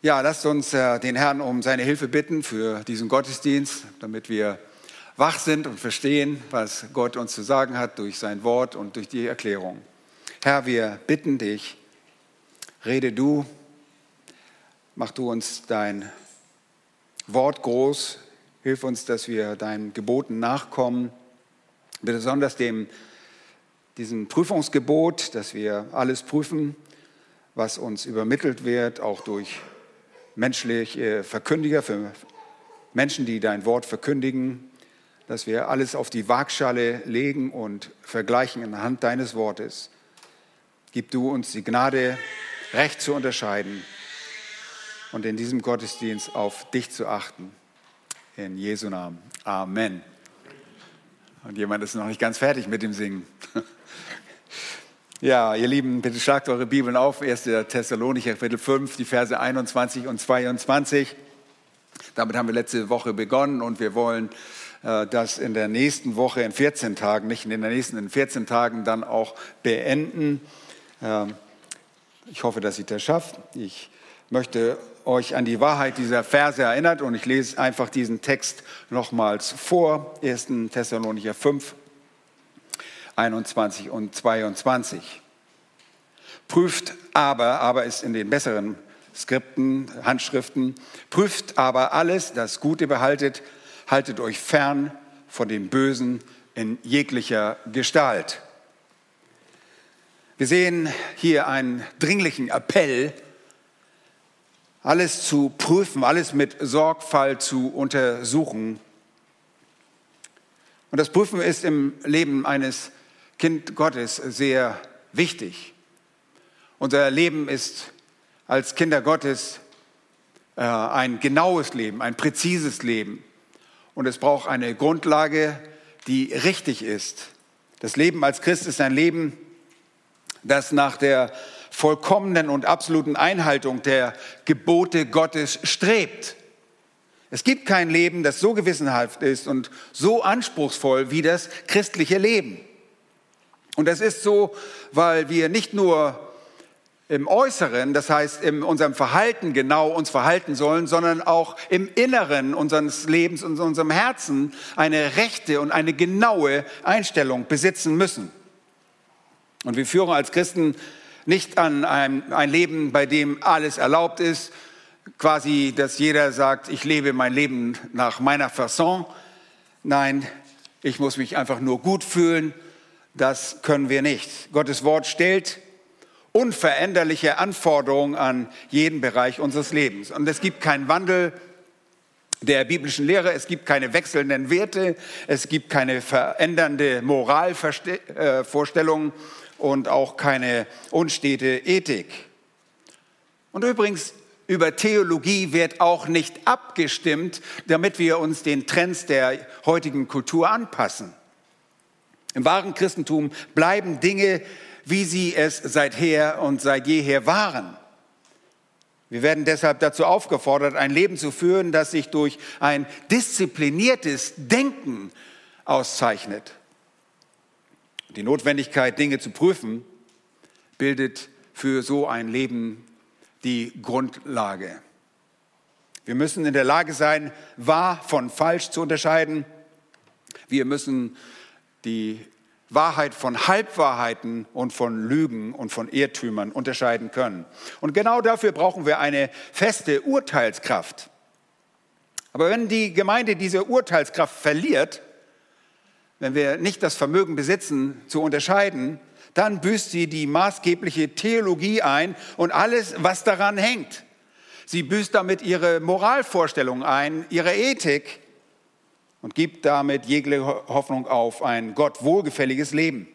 Ja, lasst uns äh, den Herrn um seine Hilfe bitten für diesen Gottesdienst, damit wir wach sind und verstehen, was Gott uns zu sagen hat durch sein Wort und durch die Erklärung. Herr, wir bitten dich, rede du, mach du uns dein Wort groß, hilf uns, dass wir deinen Geboten nachkommen, besonders dem, diesem Prüfungsgebot, dass wir alles prüfen, was uns übermittelt wird, auch durch menschliche Verkündiger, für Menschen, die dein Wort verkündigen, dass wir alles auf die Waagschale legen und vergleichen anhand deines Wortes. Gib du uns die Gnade, recht zu unterscheiden und in diesem Gottesdienst auf dich zu achten. In Jesu Namen. Amen. Und jemand ist noch nicht ganz fertig mit dem Singen. Ja, ihr Lieben, bitte schlagt eure Bibeln auf, 1. Thessalonicher Kapitel 5, die Verse 21 und 22. Damit haben wir letzte Woche begonnen und wir wollen äh, das in der nächsten Woche, in 14 Tagen, nicht in der nächsten, in 14 Tagen dann auch beenden. Ähm, ich hoffe, dass ich das schaffe. Ich möchte euch an die Wahrheit dieser Verse erinnern und ich lese einfach diesen Text nochmals vor. 1. Thessalonicher 5, 21 und 22. Prüft aber, aber ist in den besseren Skripten, Handschriften, prüft aber alles, das Gute behaltet, haltet euch fern von dem Bösen in jeglicher Gestalt. Wir sehen hier einen dringlichen Appell, alles zu prüfen, alles mit Sorgfalt zu untersuchen. Und das Prüfen ist im Leben eines Kind Gottes sehr wichtig. Unser Leben ist als Kinder Gottes äh, ein genaues Leben, ein präzises Leben. Und es braucht eine Grundlage, die richtig ist. Das Leben als Christ ist ein Leben, das nach der vollkommenen und absoluten Einhaltung der Gebote Gottes strebt. Es gibt kein Leben, das so gewissenhaft ist und so anspruchsvoll wie das christliche Leben. Und das ist so, weil wir nicht nur im Äußeren, das heißt in unserem Verhalten genau uns verhalten sollen, sondern auch im Inneren unseres Lebens und unserem Herzen eine rechte und eine genaue Einstellung besitzen müssen. Und wir führen als Christen nicht an ein, ein Leben, bei dem alles erlaubt ist, quasi, dass jeder sagt, ich lebe mein Leben nach meiner Fasson. Nein, ich muss mich einfach nur gut fühlen das können wir nicht. Gottes Wort stellt unveränderliche Anforderungen an jeden Bereich unseres Lebens. Und es gibt keinen Wandel der biblischen Lehre, es gibt keine wechselnden Werte, es gibt keine verändernde Moralvorstellung und auch keine unstete Ethik. Und übrigens, über Theologie wird auch nicht abgestimmt, damit wir uns den Trends der heutigen Kultur anpassen. Im wahren Christentum bleiben Dinge, wie sie es seither und seit jeher waren. Wir werden deshalb dazu aufgefordert, ein Leben zu führen, das sich durch ein diszipliniertes Denken auszeichnet. Die Notwendigkeit, Dinge zu prüfen, bildet für so ein Leben die Grundlage. Wir müssen in der Lage sein, wahr von falsch zu unterscheiden. Wir müssen die Wahrheit von Halbwahrheiten und von Lügen und von Irrtümern unterscheiden können. Und genau dafür brauchen wir eine feste Urteilskraft. Aber wenn die Gemeinde diese Urteilskraft verliert, wenn wir nicht das Vermögen besitzen, zu unterscheiden, dann büßt sie die maßgebliche Theologie ein und alles, was daran hängt. Sie büßt damit ihre Moralvorstellung ein, ihre Ethik, und gibt damit jegliche Hoffnung auf ein Gott wohlgefälliges Leben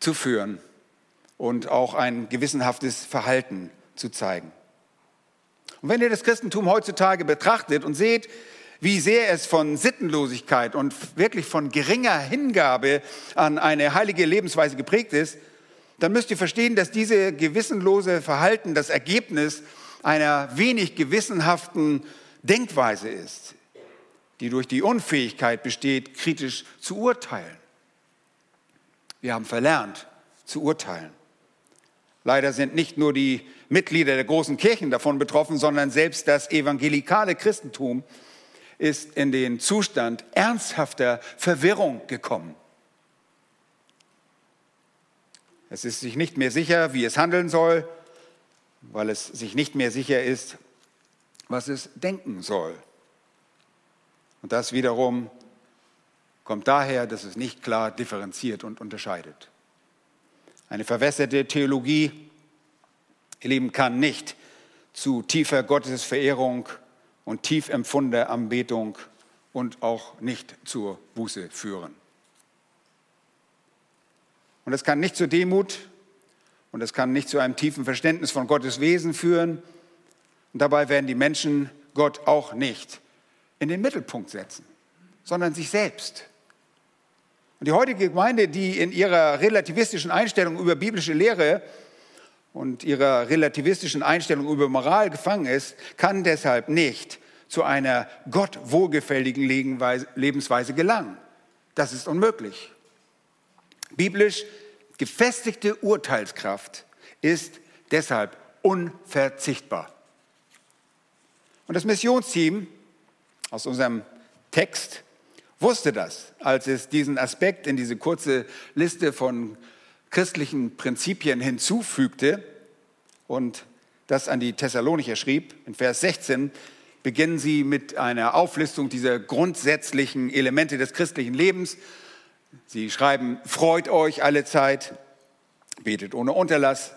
zu führen und auch ein gewissenhaftes Verhalten zu zeigen. Und wenn ihr das Christentum heutzutage betrachtet und seht, wie sehr es von Sittenlosigkeit und wirklich von geringer Hingabe an eine heilige Lebensweise geprägt ist, dann müsst ihr verstehen, dass diese gewissenlose Verhalten das Ergebnis einer wenig gewissenhaften Denkweise ist die durch die Unfähigkeit besteht, kritisch zu urteilen. Wir haben verlernt zu urteilen. Leider sind nicht nur die Mitglieder der großen Kirchen davon betroffen, sondern selbst das evangelikale Christentum ist in den Zustand ernsthafter Verwirrung gekommen. Es ist sich nicht mehr sicher, wie es handeln soll, weil es sich nicht mehr sicher ist, was es denken soll. Und das wiederum kommt daher, dass es nicht klar differenziert und unterscheidet. Eine verwässerte Theologie, ihr Lieben, kann nicht zu tiefer Gottesverehrung und tief empfundener Anbetung und auch nicht zur Buße führen. Und es kann nicht zur Demut und es kann nicht zu einem tiefen Verständnis von Gottes Wesen führen. Und dabei werden die Menschen Gott auch nicht in den Mittelpunkt setzen, sondern sich selbst. Und die heutige Gemeinde, die in ihrer relativistischen Einstellung über biblische Lehre und ihrer relativistischen Einstellung über Moral gefangen ist, kann deshalb nicht zu einer Gott wohlgefälligen Lebensweise gelangen. Das ist unmöglich. Biblisch gefestigte Urteilskraft ist deshalb unverzichtbar. Und das Missionsteam aus unserem Text wusste das, als es diesen Aspekt in diese kurze Liste von christlichen Prinzipien hinzufügte und das an die Thessalonicher schrieb. In Vers 16 beginnen sie mit einer Auflistung dieser grundsätzlichen Elemente des christlichen Lebens. Sie schreiben, freut euch alle Zeit, betet ohne Unterlass,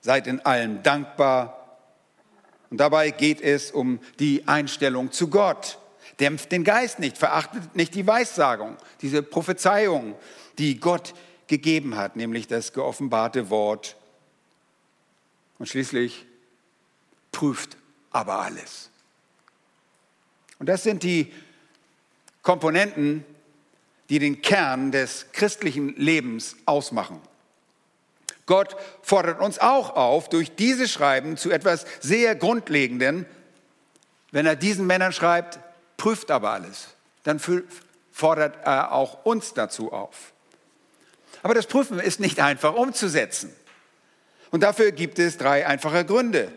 seid in allem dankbar. Und dabei geht es um die Einstellung zu Gott. Dämpft den Geist nicht, verachtet nicht die Weissagung, diese Prophezeiung, die Gott gegeben hat, nämlich das geoffenbarte Wort. Und schließlich prüft aber alles. Und das sind die Komponenten, die den Kern des christlichen Lebens ausmachen. Gott fordert uns auch auf, durch diese Schreiben zu etwas sehr Grundlegenden, wenn er diesen Männern schreibt, prüft aber alles. Dann fordert er auch uns dazu auf. Aber das Prüfen ist nicht einfach umzusetzen. Und dafür gibt es drei einfache Gründe.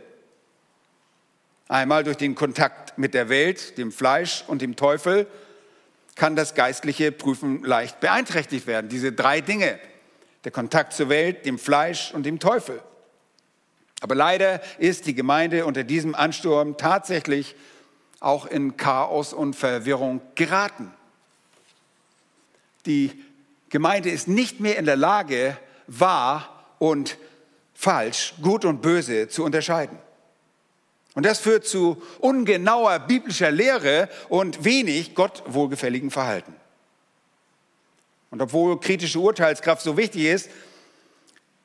Einmal durch den Kontakt mit der Welt, dem Fleisch und dem Teufel kann das geistliche Prüfen leicht beeinträchtigt werden. Diese drei Dinge, der Kontakt zur Welt, dem Fleisch und dem Teufel. Aber leider ist die Gemeinde unter diesem Ansturm tatsächlich auch in Chaos und Verwirrung geraten. Die Gemeinde ist nicht mehr in der Lage, wahr und falsch, gut und böse zu unterscheiden. Und das führt zu ungenauer biblischer Lehre und wenig Gott wohlgefälligen Verhalten. Und obwohl kritische Urteilskraft so wichtig ist,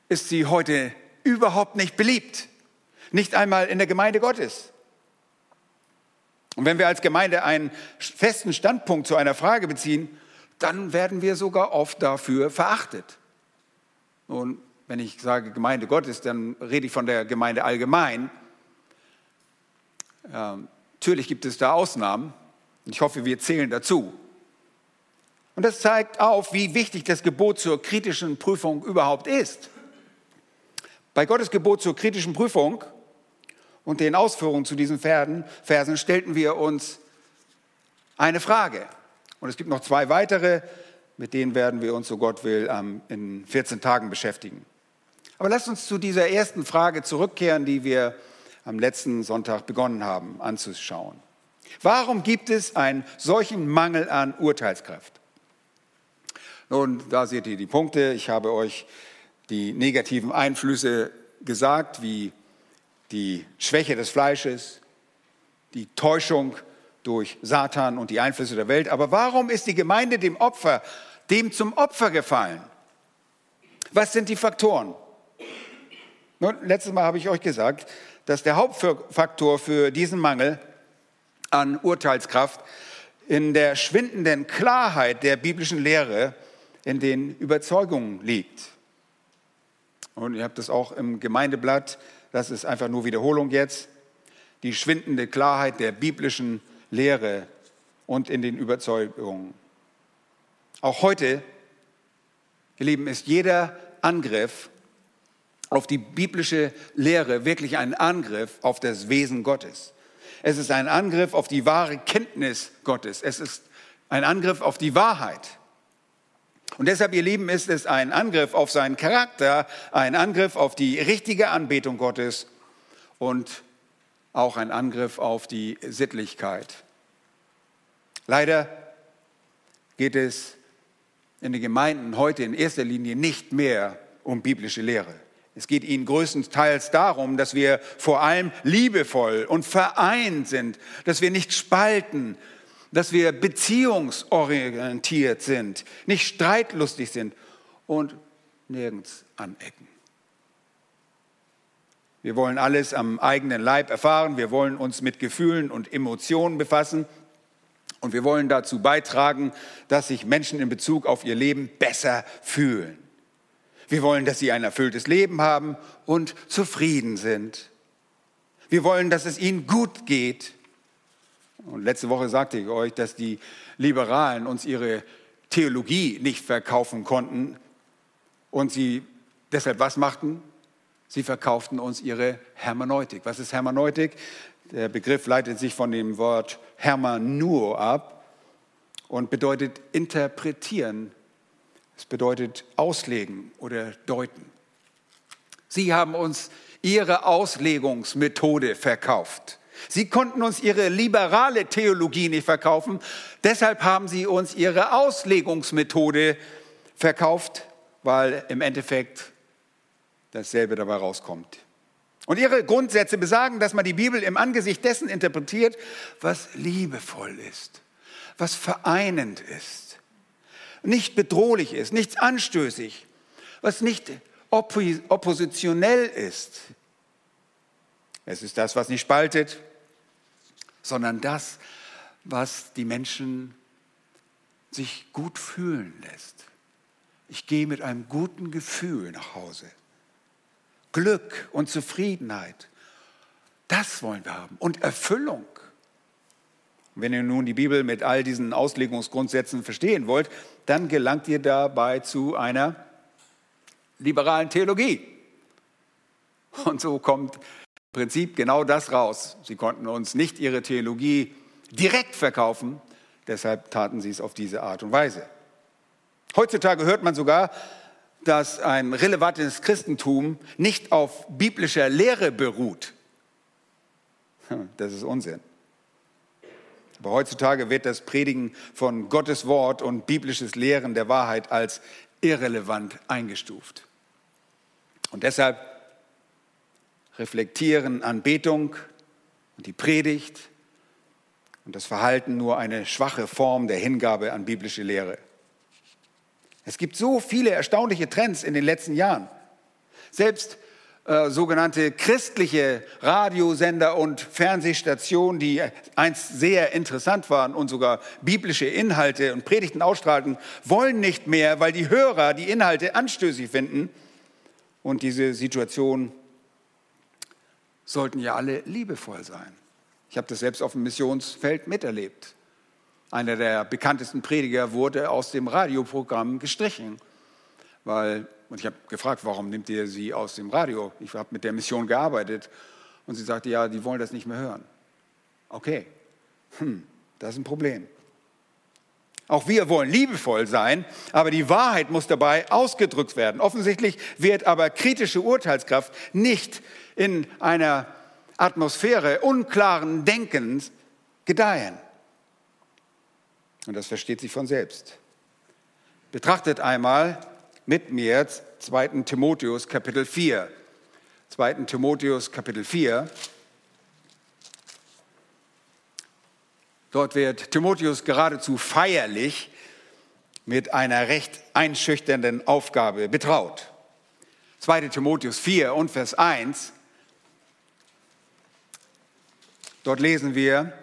ist sie heute überhaupt nicht beliebt. Nicht einmal in der Gemeinde Gottes. Und wenn wir als Gemeinde einen festen Standpunkt zu einer Frage beziehen, dann werden wir sogar oft dafür verachtet. Und wenn ich sage Gemeinde Gottes, dann rede ich von der Gemeinde allgemein. Ja, natürlich gibt es da Ausnahmen. Ich hoffe, wir zählen dazu. Und das zeigt auf, wie wichtig das Gebot zur kritischen Prüfung überhaupt ist. Bei Gottes Gebot zur kritischen Prüfung und den Ausführungen zu diesen Versen, stellten wir uns eine Frage. Und es gibt noch zwei weitere, mit denen werden wir uns, so Gott will, in 14 Tagen beschäftigen. Aber lasst uns zu dieser ersten Frage zurückkehren, die wir am letzten Sonntag begonnen haben anzuschauen. Warum gibt es einen solchen Mangel an Urteilskraft? Nun, da seht ihr die Punkte. Ich habe euch die negativen Einflüsse gesagt, wie die Schwäche des Fleisches, die Täuschung durch Satan und die Einflüsse der Welt. Aber warum ist die Gemeinde dem Opfer, dem zum Opfer gefallen? Was sind die Faktoren? Nun, letztes Mal habe ich euch gesagt, dass der Hauptfaktor für diesen Mangel an Urteilskraft in der schwindenden Klarheit der biblischen Lehre in den Überzeugungen liegt. Und ihr habt das auch im Gemeindeblatt das ist einfach nur Wiederholung jetzt, die schwindende Klarheit der biblischen Lehre und in den Überzeugungen. Auch heute, ihr Lieben, ist jeder Angriff auf die biblische Lehre wirklich ein Angriff auf das Wesen Gottes. Es ist ein Angriff auf die wahre Kenntnis Gottes. Es ist ein Angriff auf die Wahrheit. Und deshalb, ihr Lieben, ist es ein Angriff auf seinen Charakter, ein Angriff auf die richtige Anbetung Gottes und auch ein Angriff auf die Sittlichkeit. Leider geht es in den Gemeinden heute in erster Linie nicht mehr um biblische Lehre. Es geht ihnen größtenteils darum, dass wir vor allem liebevoll und vereint sind, dass wir nicht spalten, dass wir beziehungsorientiert sind, nicht streitlustig sind und nirgends anecken. Wir wollen alles am eigenen Leib erfahren, wir wollen uns mit Gefühlen und Emotionen befassen und wir wollen dazu beitragen, dass sich Menschen in Bezug auf ihr Leben besser fühlen. Wir wollen, dass sie ein erfülltes Leben haben und zufrieden sind. Wir wollen, dass es ihnen gut geht. Und letzte Woche sagte ich euch, dass die Liberalen uns ihre Theologie nicht verkaufen konnten und sie deshalb was machten? Sie verkauften uns ihre Hermeneutik. Was ist Hermeneutik? Der Begriff leitet sich von dem Wort Hermanur ab und bedeutet interpretieren. Es bedeutet auslegen oder deuten. Sie haben uns ihre Auslegungsmethode verkauft. Sie konnten uns ihre liberale Theologie nicht verkaufen, deshalb haben sie uns ihre Auslegungsmethode verkauft, weil im Endeffekt dasselbe dabei rauskommt. Und ihre Grundsätze besagen, dass man die Bibel im Angesicht dessen interpretiert, was liebevoll ist, was vereinend ist, nicht bedrohlich ist, nichts anstößig, was nicht oppositionell ist. Es ist das, was nicht spaltet, sondern das, was die Menschen sich gut fühlen lässt. Ich gehe mit einem guten Gefühl nach Hause. Glück und Zufriedenheit. Das wollen wir haben. Und Erfüllung. Wenn ihr nun die Bibel mit all diesen Auslegungsgrundsätzen verstehen wollt, dann gelangt ihr dabei zu einer liberalen Theologie. Und so kommt Prinzip genau das raus. Sie konnten uns nicht ihre Theologie direkt verkaufen, deshalb taten sie es auf diese Art und Weise. Heutzutage hört man sogar, dass ein relevantes Christentum nicht auf biblischer Lehre beruht. Hm, das ist Unsinn. Aber heutzutage wird das Predigen von Gottes Wort und biblisches Lehren der Wahrheit als irrelevant eingestuft. Und deshalb reflektieren Anbetung und die Predigt und das Verhalten nur eine schwache Form der Hingabe an biblische Lehre. Es gibt so viele erstaunliche Trends in den letzten Jahren. Selbst äh, sogenannte christliche Radiosender und Fernsehstationen, die einst sehr interessant waren und sogar biblische Inhalte und Predigten ausstrahlten, wollen nicht mehr, weil die Hörer die Inhalte anstößig finden. Und diese Situation sollten ja alle liebevoll sein. Ich habe das selbst auf dem Missionsfeld miterlebt. Einer der bekanntesten Prediger wurde aus dem Radioprogramm gestrichen, weil, und ich habe gefragt, warum nimmt ihr sie aus dem Radio? Ich habe mit der Mission gearbeitet und sie sagte, ja, die wollen das nicht mehr hören. Okay, hm, das ist ein Problem. Auch wir wollen liebevoll sein, aber die Wahrheit muss dabei ausgedrückt werden. Offensichtlich wird aber kritische Urteilskraft nicht in einer Atmosphäre unklaren Denkens gedeihen. Und das versteht sich von selbst. Betrachtet einmal mit mir 2. Timotheus Kapitel 4. 2. Timotheus Kapitel 4. Dort wird Timotheus geradezu feierlich mit einer recht einschüchternden Aufgabe betraut. 2. Timotheus 4 und Vers 1. Dort lesen wir,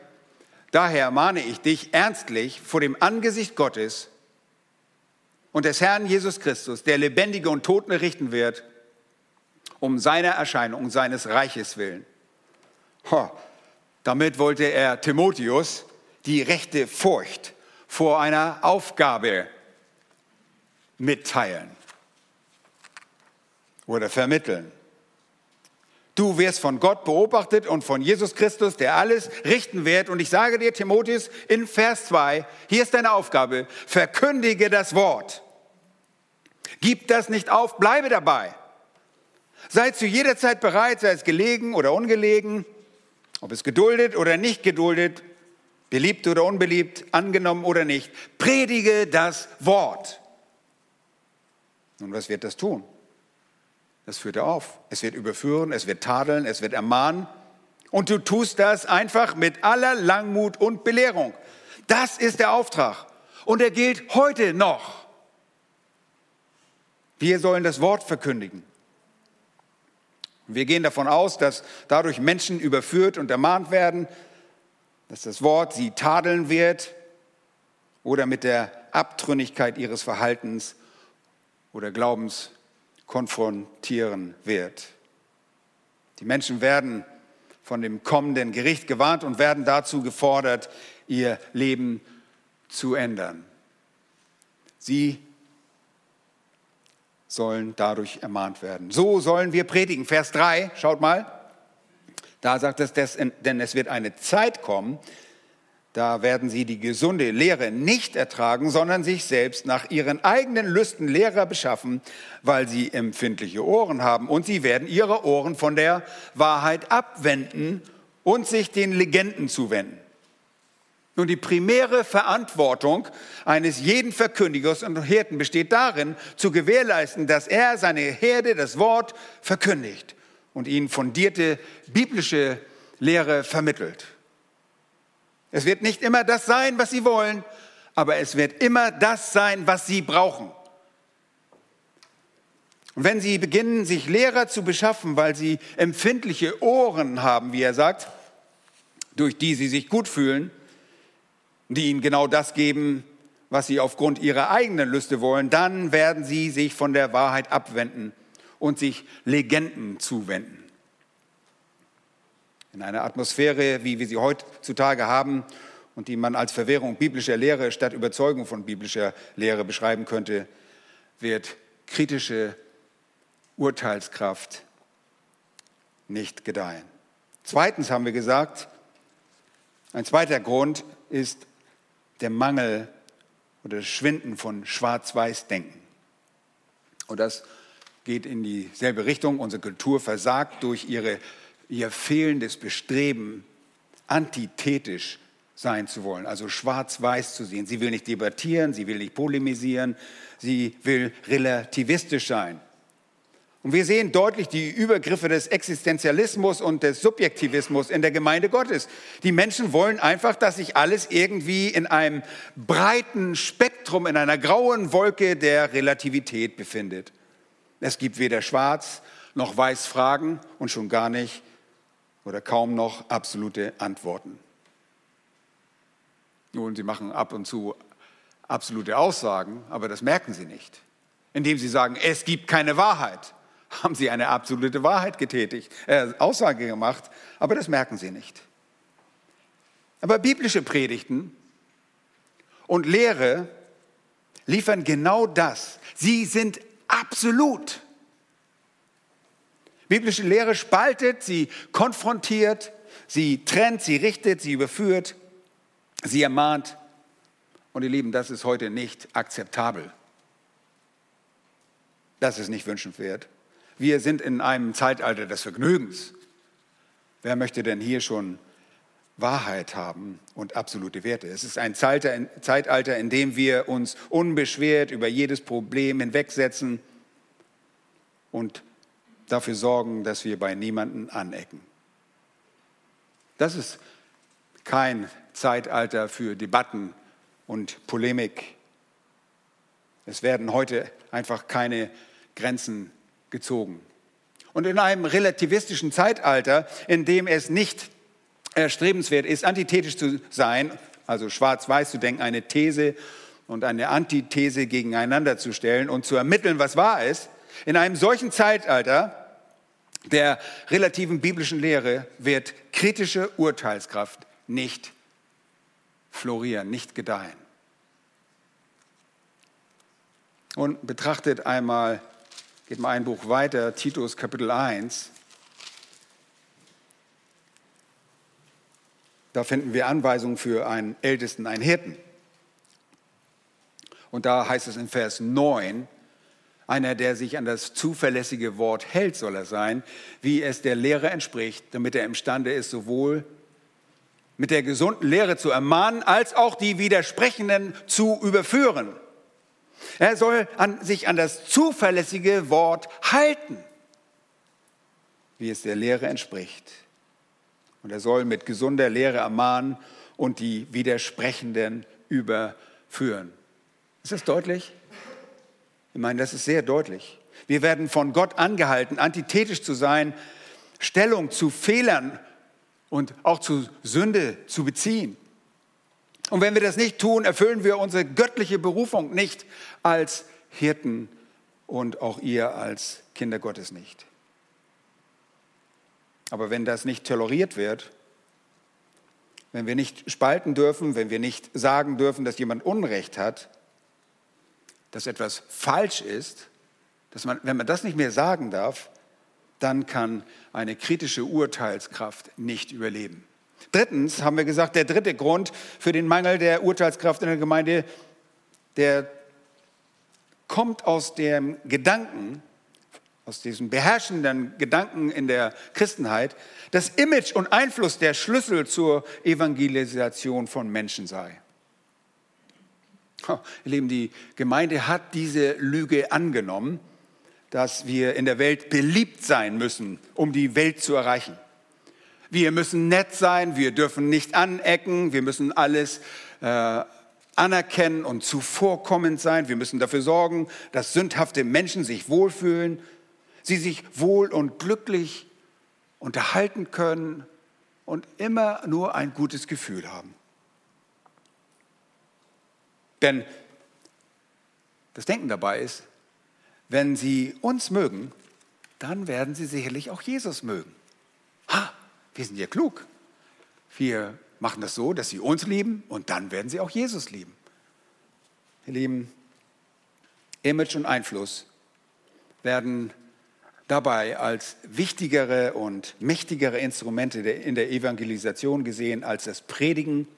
Daher mahne ich dich ernstlich vor dem Angesicht Gottes und des Herrn Jesus Christus, der Lebendige und Toten richten wird, um seiner Erscheinung, seines Reiches willen. Ho, damit wollte er Timotheus die rechte Furcht vor einer Aufgabe mitteilen oder vermitteln. Du wirst von Gott beobachtet und von Jesus Christus, der alles richten wird. Und ich sage dir, Timotheus, in Vers 2, hier ist deine Aufgabe, verkündige das Wort. Gib das nicht auf, bleibe dabei. Sei zu jeder Zeit bereit, sei es gelegen oder ungelegen, ob es geduldet oder nicht geduldet, beliebt oder unbeliebt, angenommen oder nicht. Predige das Wort. Nun, was wird das tun? Das führt er auf. Es wird überführen, es wird tadeln, es wird ermahnen. Und du tust das einfach mit aller Langmut und Belehrung. Das ist der Auftrag. Und er gilt heute noch. Wir sollen das Wort verkündigen. Wir gehen davon aus, dass dadurch Menschen überführt und ermahnt werden, dass das Wort sie tadeln wird oder mit der Abtrünnigkeit ihres Verhaltens oder Glaubens konfrontieren wird. Die Menschen werden von dem kommenden Gericht gewarnt und werden dazu gefordert, ihr Leben zu ändern. Sie sollen dadurch ermahnt werden. So sollen wir predigen. Vers 3, schaut mal. Da sagt es, denn es wird eine Zeit kommen, da werden sie die gesunde Lehre nicht ertragen, sondern sich selbst nach ihren eigenen Lüsten Lehrer beschaffen, weil sie empfindliche Ohren haben. Und sie werden ihre Ohren von der Wahrheit abwenden und sich den Legenden zuwenden. Nun, die primäre Verantwortung eines jeden Verkündigers und Hirten besteht darin, zu gewährleisten, dass er seine Herde das Wort verkündigt und ihnen fundierte biblische Lehre vermittelt. Es wird nicht immer das sein, was sie wollen, aber es wird immer das sein, was sie brauchen. Und wenn sie beginnen, sich Lehrer zu beschaffen, weil sie empfindliche Ohren haben, wie er sagt, durch die sie sich gut fühlen, die ihnen genau das geben, was sie aufgrund ihrer eigenen Lüste wollen, dann werden sie sich von der Wahrheit abwenden und sich Legenden zuwenden. In einer Atmosphäre, wie wir sie heutzutage haben und die man als Verwehrung biblischer Lehre statt Überzeugung von biblischer Lehre beschreiben könnte, wird kritische Urteilskraft nicht gedeihen. Zweitens haben wir gesagt, ein zweiter Grund ist der Mangel oder das Schwinden von Schwarz-Weiß-Denken. Und das geht in dieselbe Richtung. Unsere Kultur versagt durch ihre, ihr fehlendes Bestreben, antithetisch sein zu wollen, also schwarz-weiß zu sehen. Sie will nicht debattieren, sie will nicht polemisieren, sie will relativistisch sein. Und wir sehen deutlich die Übergriffe des Existenzialismus und des Subjektivismus in der Gemeinde Gottes. Die Menschen wollen einfach, dass sich alles irgendwie in einem breiten Spektrum, in einer grauen Wolke der Relativität befindet. Es gibt weder schwarz noch weiß Fragen und schon gar nicht oder kaum noch absolute Antworten. Nun, sie machen ab und zu absolute Aussagen, aber das merken sie nicht, indem sie sagen, es gibt keine Wahrheit haben sie eine absolute Wahrheit getätigt, äh, Aussage gemacht, aber das merken sie nicht. Aber biblische Predigten und Lehre liefern genau das. Sie sind absolut. Biblische Lehre spaltet, sie konfrontiert, sie trennt, sie richtet, sie überführt, sie ermahnt. Und ihr Lieben, das ist heute nicht akzeptabel. Das ist nicht wünschenswert. Wir sind in einem Zeitalter des Vergnügens. Wer möchte denn hier schon Wahrheit haben und absolute Werte? Es ist ein Zeitalter, in dem wir uns unbeschwert über jedes Problem hinwegsetzen und dafür sorgen, dass wir bei niemanden anecken. Das ist kein Zeitalter für Debatten und Polemik. Es werden heute einfach keine Grenzen gezogen. Und in einem relativistischen Zeitalter, in dem es nicht erstrebenswert ist, antithetisch zu sein, also schwarz-weiß zu denken, eine These und eine Antithese gegeneinander zu stellen und zu ermitteln, was wahr ist, in einem solchen Zeitalter der relativen biblischen Lehre wird kritische Urteilskraft nicht florieren, nicht gedeihen. Und betrachtet einmal, geht mal ein Buch weiter, Titus Kapitel 1. Da finden wir Anweisungen für einen Ältesten, einen Hirten. Und da heißt es in Vers 9, einer, der sich an das zuverlässige Wort hält, soll er sein, wie es der Lehre entspricht, damit er imstande ist, sowohl mit der gesunden Lehre zu ermahnen, als auch die Widersprechenden zu überführen. Er soll an, sich an das zuverlässige Wort halten, wie es der Lehre entspricht. Und er soll mit gesunder Lehre ermahnen und die Widersprechenden überführen. Ist das deutlich? Ich meine, das ist sehr deutlich. Wir werden von Gott angehalten, antithetisch zu sein, Stellung zu Fehlern und auch zu Sünde zu beziehen. Und wenn wir das nicht tun, erfüllen wir unsere göttliche Berufung nicht als Hirten und auch ihr als Kinder Gottes nicht. Aber wenn das nicht toleriert wird, wenn wir nicht spalten dürfen, wenn wir nicht sagen dürfen, dass jemand Unrecht hat, dass etwas falsch ist, dass man, wenn man das nicht mehr sagen darf, dann kann eine kritische Urteilskraft nicht überleben. Drittens haben wir gesagt, der dritte Grund für den Mangel der Urteilskraft in der Gemeinde, der kommt aus dem Gedanken, aus diesem beherrschenden Gedanken in der Christenheit, dass Image und Einfluss der Schlüssel zur Evangelisation von Menschen sei. Ihr Lieben, die Gemeinde hat diese Lüge angenommen, dass wir in der Welt beliebt sein müssen, um die Welt zu erreichen. Wir müssen nett sein, wir dürfen nicht anecken, wir müssen alles äh, anerkennen und zuvorkommend sein. Wir müssen dafür sorgen, dass sündhafte Menschen sich wohlfühlen, sie sich wohl und glücklich unterhalten können und immer nur ein gutes Gefühl haben. Denn das Denken dabei ist, wenn sie uns mögen, dann werden sie sicherlich auch Jesus mögen. Ha, wir sind ja klug. Wir machen das so, dass sie uns lieben und dann werden sie auch Jesus lieben. Ihr Lieben, Image und Einfluss werden dabei als wichtigere und mächtigere Instrumente in der Evangelisation gesehen als das Predigen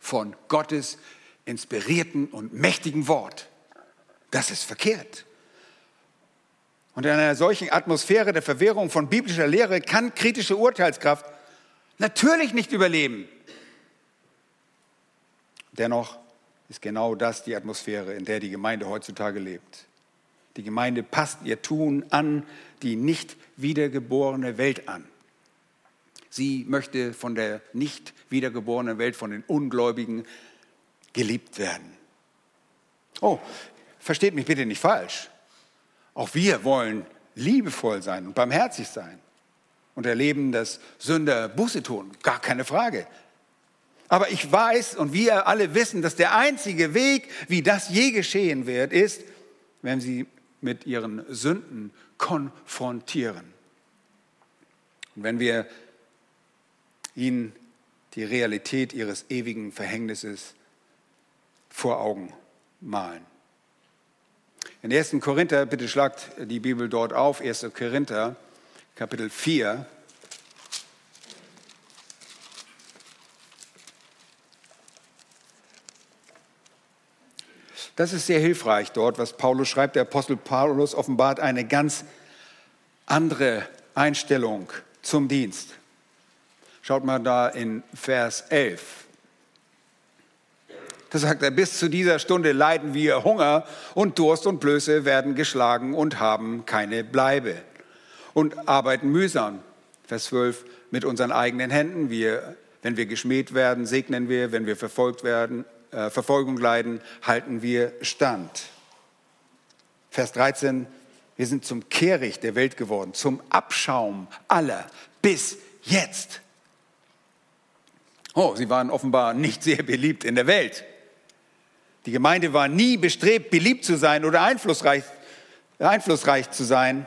von Gottes inspirierten und mächtigen Wort. Das ist verkehrt. Und in einer solchen Atmosphäre der Verwährung von biblischer Lehre kann kritische Urteilskraft natürlich nicht überleben. Dennoch ist genau das die Atmosphäre, in der die Gemeinde heutzutage lebt. Die Gemeinde passt ihr Tun an die nicht wiedergeborene Welt an. Sie möchte von der nicht wiedergeborenen Welt, von den Ungläubigen geliebt werden. Oh, versteht mich bitte nicht falsch. Auch wir wollen liebevoll sein und barmherzig sein und erleben, dass Sünder Buße tun. Gar keine Frage. Aber ich weiß und wir alle wissen, dass der einzige Weg, wie das je geschehen wird, ist, wenn sie mit ihren Sünden konfrontieren. Und wenn wir ihnen die Realität ihres ewigen Verhängnisses vor Augen malen. In 1. Korinther, bitte schlagt die Bibel dort auf, 1. Korinther, Kapitel 4. Das ist sehr hilfreich dort, was Paulus schreibt. Der Apostel Paulus offenbart eine ganz andere Einstellung zum Dienst. Schaut mal da in Vers 11. Da sagt er, bis zu dieser Stunde leiden wir Hunger und Durst und Blöße, werden geschlagen und haben keine Bleibe und arbeiten mühsam. Vers 12, mit unseren eigenen Händen. Wir, wenn wir geschmäht werden, segnen wir. Wenn wir verfolgt werden, äh, Verfolgung leiden, halten wir stand. Vers 13, wir sind zum Kehricht der Welt geworden, zum Abschaum aller bis jetzt. Oh, sie waren offenbar nicht sehr beliebt in der Welt. Die Gemeinde war nie bestrebt, beliebt zu sein oder einflussreich, einflussreich zu sein,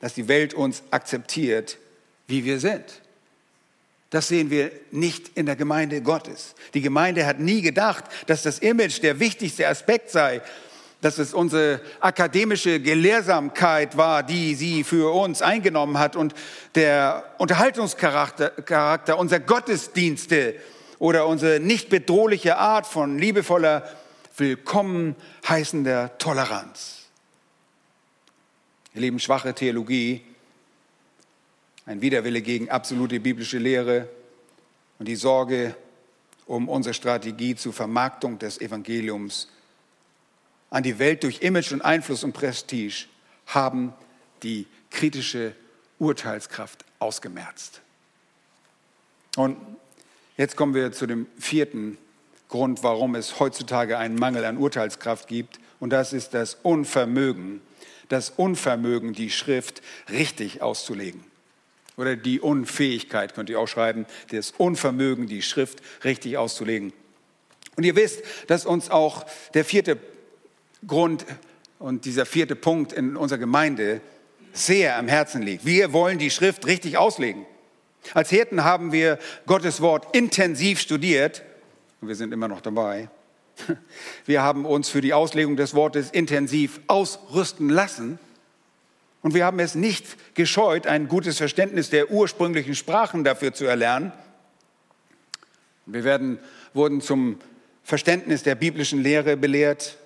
dass die Welt uns akzeptiert, wie wir sind. Das sehen wir nicht in der Gemeinde Gottes. Die Gemeinde hat nie gedacht, dass das Image der wichtigste Aspekt sei, dass es unsere akademische Gelehrsamkeit war, die sie für uns eingenommen hat und der Unterhaltungscharakter Charakter unserer Gottesdienste oder unsere nicht bedrohliche Art von liebevoller, willkommen heißender Toleranz. Ihr Lieben, schwache Theologie, ein Widerwille gegen absolute biblische Lehre und die Sorge um unsere Strategie zur Vermarktung des Evangeliums an die Welt durch Image und Einfluss und Prestige haben die kritische Urteilskraft ausgemerzt. Und jetzt kommen wir zu dem vierten Grund, warum es heutzutage einen Mangel an Urteilskraft gibt. Und das ist das Unvermögen, das Unvermögen, die Schrift richtig auszulegen. Oder die Unfähigkeit, könnt ihr auch schreiben, das Unvermögen, die Schrift richtig auszulegen. Und ihr wisst, dass uns auch der vierte Grund und dieser vierte Punkt in unserer Gemeinde sehr am Herzen liegt. Wir wollen die Schrift richtig auslegen. Als Hirten haben wir Gottes Wort intensiv studiert und wir sind immer noch dabei. Wir haben uns für die Auslegung des Wortes intensiv ausrüsten lassen und wir haben es nicht gescheut, ein gutes Verständnis der ursprünglichen Sprachen dafür zu erlernen. Wir werden, wurden zum Verständnis der biblischen Lehre belehrt.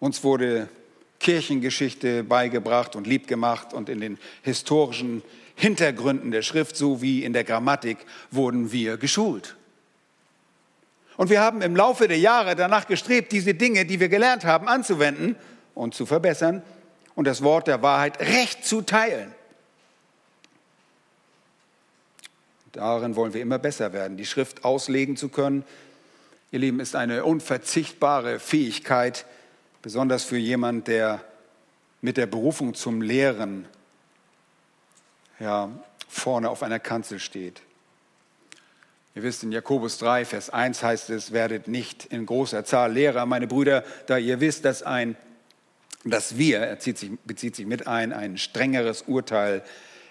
Uns wurde Kirchengeschichte beigebracht und liebgemacht und in den historischen Hintergründen der Schrift sowie in der Grammatik wurden wir geschult. Und wir haben im Laufe der Jahre danach gestrebt, diese Dinge, die wir gelernt haben, anzuwenden und zu verbessern und das Wort der Wahrheit recht zu teilen. Darin wollen wir immer besser werden. Die Schrift auslegen zu können, ihr Lieben, ist eine unverzichtbare Fähigkeit, besonders für jemand, der mit der Berufung zum Lehren ja, vorne auf einer Kanzel steht. Ihr wisst, in Jakobus 3, Vers 1 heißt es, werdet nicht in großer Zahl Lehrer, meine Brüder, da ihr wisst, dass ein dass wir, er sich, bezieht sich mit ein, ein strengeres Urteil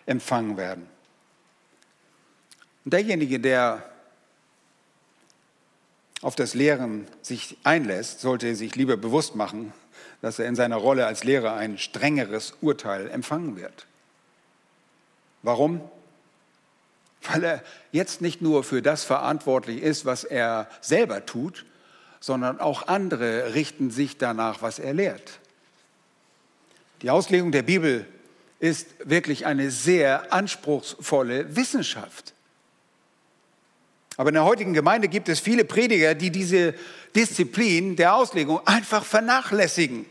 empfangen werden. Und derjenige, der auf das Lehren sich einlässt, sollte sich lieber bewusst machen, dass er in seiner Rolle als Lehrer ein strengeres Urteil empfangen wird. Warum? Weil er jetzt nicht nur für das verantwortlich ist, was er selber tut, sondern auch andere richten sich danach, was er lehrt. Die Auslegung der Bibel ist wirklich eine sehr anspruchsvolle Wissenschaft. Aber in der heutigen Gemeinde gibt es viele Prediger, die diese Disziplin der Auslegung einfach vernachlässigen.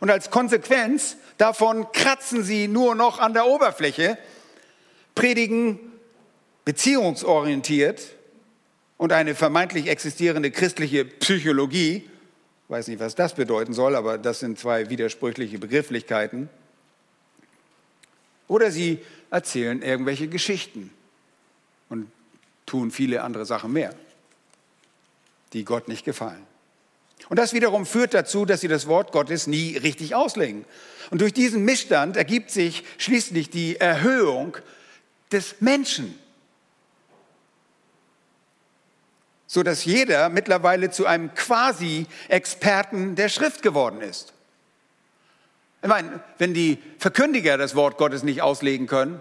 Und als Konsequenz davon kratzen sie nur noch an der Oberfläche, predigen beziehungsorientiert und eine vermeintlich existierende christliche Psychologie weiß nicht, was das bedeuten soll, aber das sind zwei widersprüchliche Begrifflichkeiten. Oder sie erzählen irgendwelche Geschichten und tun viele andere Sachen mehr, die Gott nicht gefallen. Und das wiederum führt dazu, dass sie das Wort Gottes nie richtig auslegen. Und durch diesen Missstand ergibt sich schließlich die Erhöhung des Menschen. So dass jeder mittlerweile zu einem Quasi-Experten der Schrift geworden ist. Ich meine, wenn die Verkündiger das Wort Gottes nicht auslegen können,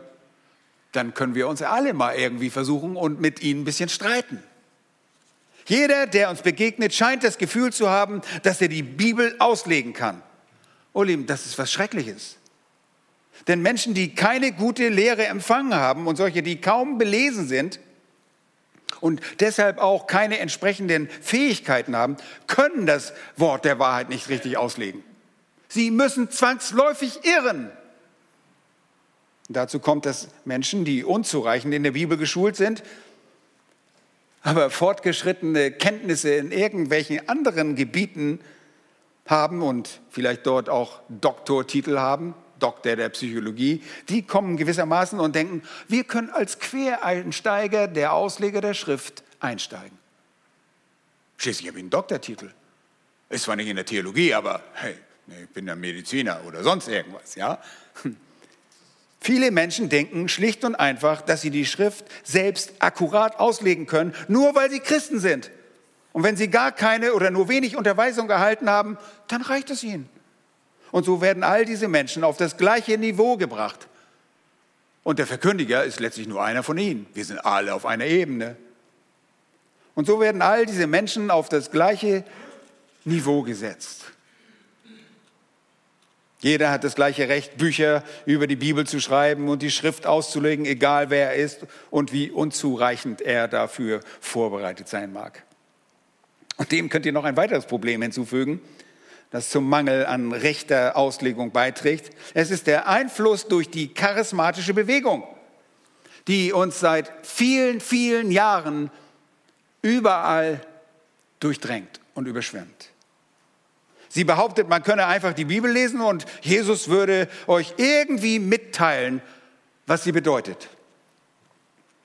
dann können wir uns alle mal irgendwie versuchen und mit ihnen ein bisschen streiten. Jeder, der uns begegnet, scheint das Gefühl zu haben, dass er die Bibel auslegen kann. Oh Lieben, das ist was Schreckliches. Denn Menschen, die keine gute Lehre empfangen haben und solche, die kaum belesen sind, und deshalb auch keine entsprechenden Fähigkeiten haben, können das Wort der Wahrheit nicht richtig auslegen. Sie müssen zwangsläufig irren. Dazu kommt, dass Menschen, die unzureichend in der Bibel geschult sind, aber fortgeschrittene Kenntnisse in irgendwelchen anderen Gebieten haben und vielleicht dort auch Doktortitel haben, Doktor der Psychologie, die kommen gewissermaßen und denken, wir können als Quereinsteiger, der Ausleger der Schrift, einsteigen. Schließlich habe ich einen Doktortitel. Ist zwar nicht in der Theologie, aber hey, ich bin ja Mediziner oder sonst irgendwas, ja. Viele Menschen denken schlicht und einfach, dass sie die Schrift selbst akkurat auslegen können, nur weil sie Christen sind. Und wenn sie gar keine oder nur wenig Unterweisung erhalten haben, dann reicht es ihnen. Und so werden all diese Menschen auf das gleiche Niveau gebracht. Und der Verkündiger ist letztlich nur einer von ihnen. Wir sind alle auf einer Ebene. Und so werden all diese Menschen auf das gleiche Niveau gesetzt. Jeder hat das gleiche Recht, Bücher über die Bibel zu schreiben und die Schrift auszulegen, egal wer er ist und wie unzureichend er dafür vorbereitet sein mag. Und dem könnt ihr noch ein weiteres Problem hinzufügen, das zum Mangel an rechter Auslegung beiträgt. Es ist der Einfluss durch die charismatische Bewegung, die uns seit vielen, vielen Jahren überall durchdrängt und überschwemmt. Sie behauptet, man könne einfach die Bibel lesen und Jesus würde euch irgendwie mitteilen, was sie bedeutet.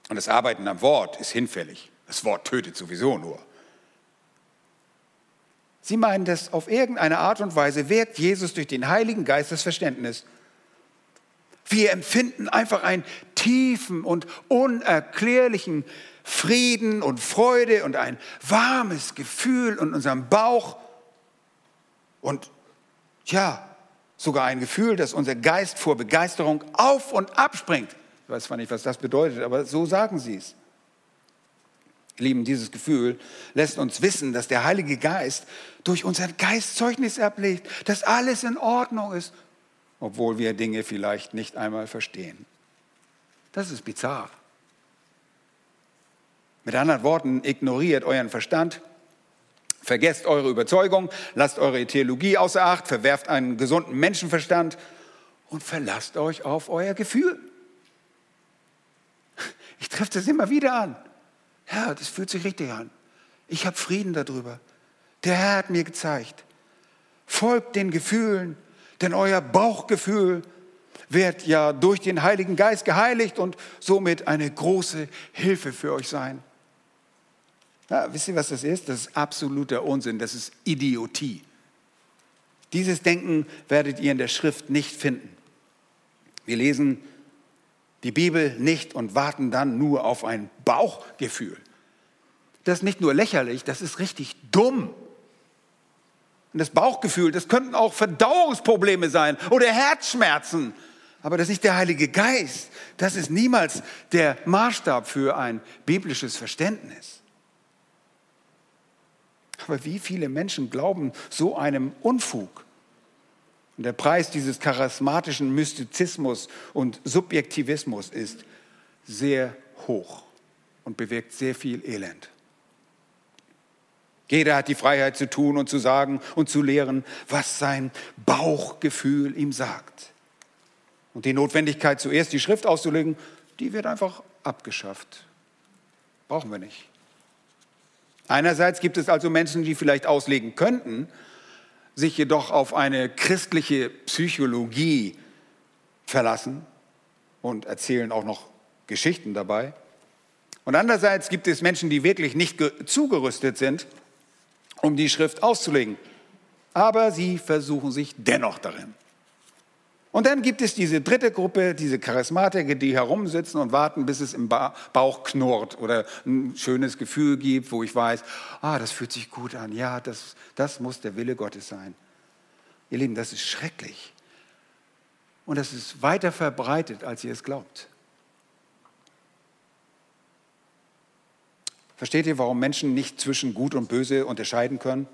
Und das Arbeiten am Wort ist hinfällig. Das Wort tötet sowieso nur. Sie meinen, dass auf irgendeine Art und Weise wirkt Jesus durch den Heiligen Geist das Verständnis. Wir empfinden einfach einen tiefen und unerklärlichen Frieden und Freude und ein warmes Gefühl in unserem Bauch und ja, sogar ein Gefühl, dass unser Geist vor Begeisterung auf und abspringt. Ich weiß zwar nicht, was das bedeutet, aber so sagen sie es. Lieben, dieses Gefühl lässt uns wissen, dass der Heilige Geist durch unseren Geist Zeugnis ablegt, dass alles in Ordnung ist, obwohl wir Dinge vielleicht nicht einmal verstehen. Das ist bizarr. Mit anderen Worten, ignoriert euren Verstand, Vergesst eure Überzeugung, lasst eure Theologie außer Acht, verwerft einen gesunden Menschenverstand und verlasst euch auf euer Gefühl. Ich treffe das immer wieder an. Ja, das fühlt sich richtig an. Ich habe Frieden darüber. Der Herr hat mir gezeigt. Folgt den Gefühlen, denn euer Bauchgefühl wird ja durch den Heiligen Geist geheiligt und somit eine große Hilfe für euch sein. Ja, wisst ihr, was das ist? Das ist absoluter Unsinn, das ist Idiotie. Dieses Denken werdet ihr in der Schrift nicht finden. Wir lesen die Bibel nicht und warten dann nur auf ein Bauchgefühl. Das ist nicht nur lächerlich, das ist richtig dumm. Und das Bauchgefühl, das könnten auch Verdauungsprobleme sein oder Herzschmerzen. Aber das ist nicht der Heilige Geist. Das ist niemals der Maßstab für ein biblisches Verständnis. Aber wie viele Menschen glauben so einem Unfug? Und der Preis dieses charismatischen Mystizismus und Subjektivismus ist sehr hoch und bewirkt sehr viel Elend. Jeder hat die Freiheit zu tun und zu sagen und zu lehren, was sein Bauchgefühl ihm sagt. Und die Notwendigkeit, zuerst die Schrift auszulegen, die wird einfach abgeschafft. Brauchen wir nicht. Einerseits gibt es also Menschen, die vielleicht auslegen könnten, sich jedoch auf eine christliche Psychologie verlassen und erzählen auch noch Geschichten dabei. Und andererseits gibt es Menschen, die wirklich nicht zugerüstet sind, um die Schrift auszulegen. Aber sie versuchen sich dennoch darin. Und dann gibt es diese dritte Gruppe, diese Charismatiker, die herumsitzen und warten, bis es im Bauch knurrt oder ein schönes Gefühl gibt, wo ich weiß, ah, das fühlt sich gut an. Ja, das, das muss der Wille Gottes sein. Ihr Lieben, das ist schrecklich. Und das ist weiter verbreitet, als ihr es glaubt. Versteht ihr, warum Menschen nicht zwischen Gut und Böse unterscheiden können?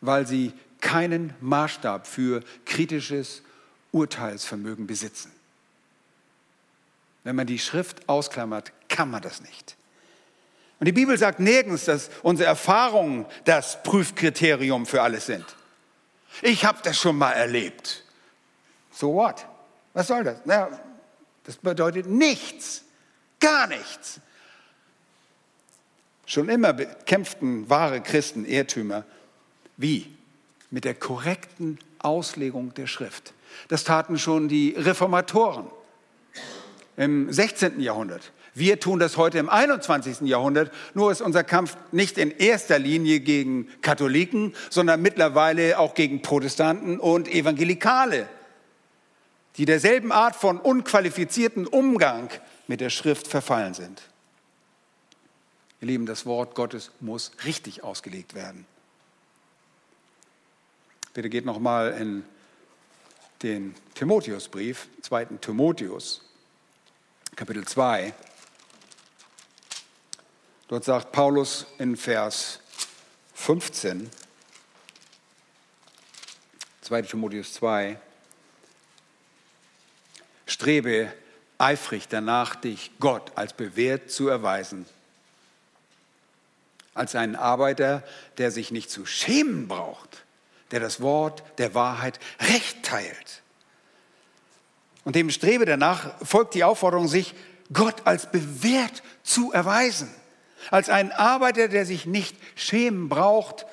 Weil sie keinen Maßstab für kritisches Urteilsvermögen besitzen. Wenn man die Schrift ausklammert, kann man das nicht. Und die Bibel sagt nirgends, dass unsere Erfahrungen das Prüfkriterium für alles sind. Ich habe das schon mal erlebt. So what? Was soll das? Na, das bedeutet nichts, gar nichts. Schon immer bekämpften wahre Christen Irrtümer. Wie? Mit der korrekten Auslegung der Schrift. Das taten schon die Reformatoren im 16. Jahrhundert. Wir tun das heute im 21. Jahrhundert, nur ist unser Kampf nicht in erster Linie gegen Katholiken, sondern mittlerweile auch gegen Protestanten und Evangelikale, die derselben Art von unqualifizierten Umgang mit der Schrift verfallen sind. Ihr Lieben, das Wort Gottes muss richtig ausgelegt werden. Bitte geht noch mal in den Timotheusbrief, 2. Timotheus, Kapitel 2. Dort sagt Paulus in Vers 15, 2. Timotheus 2, strebe eifrig danach, dich Gott als bewährt zu erweisen, als einen Arbeiter, der sich nicht zu schämen braucht, der das Wort der Wahrheit recht teilt. Und dem Strebe danach folgt die Aufforderung, sich Gott als bewährt zu erweisen, als einen Arbeiter, der sich nicht schämen braucht,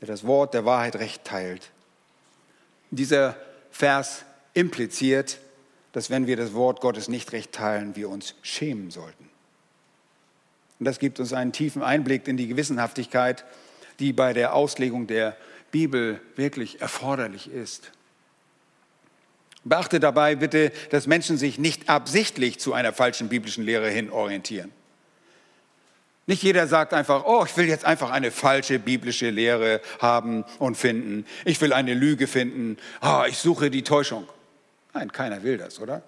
der das Wort der Wahrheit recht teilt. Dieser Vers impliziert, dass wenn wir das Wort Gottes nicht recht teilen, wir uns schämen sollten. Und das gibt uns einen tiefen Einblick in die Gewissenhaftigkeit, die bei der Auslegung der Bibel wirklich erforderlich ist. Beachte dabei bitte, dass Menschen sich nicht absichtlich zu einer falschen biblischen Lehre hin orientieren. Nicht jeder sagt einfach, oh, ich will jetzt einfach eine falsche biblische Lehre haben und finden. Ich will eine Lüge finden. oh, ich suche die Täuschung. Nein, keiner will das, oder?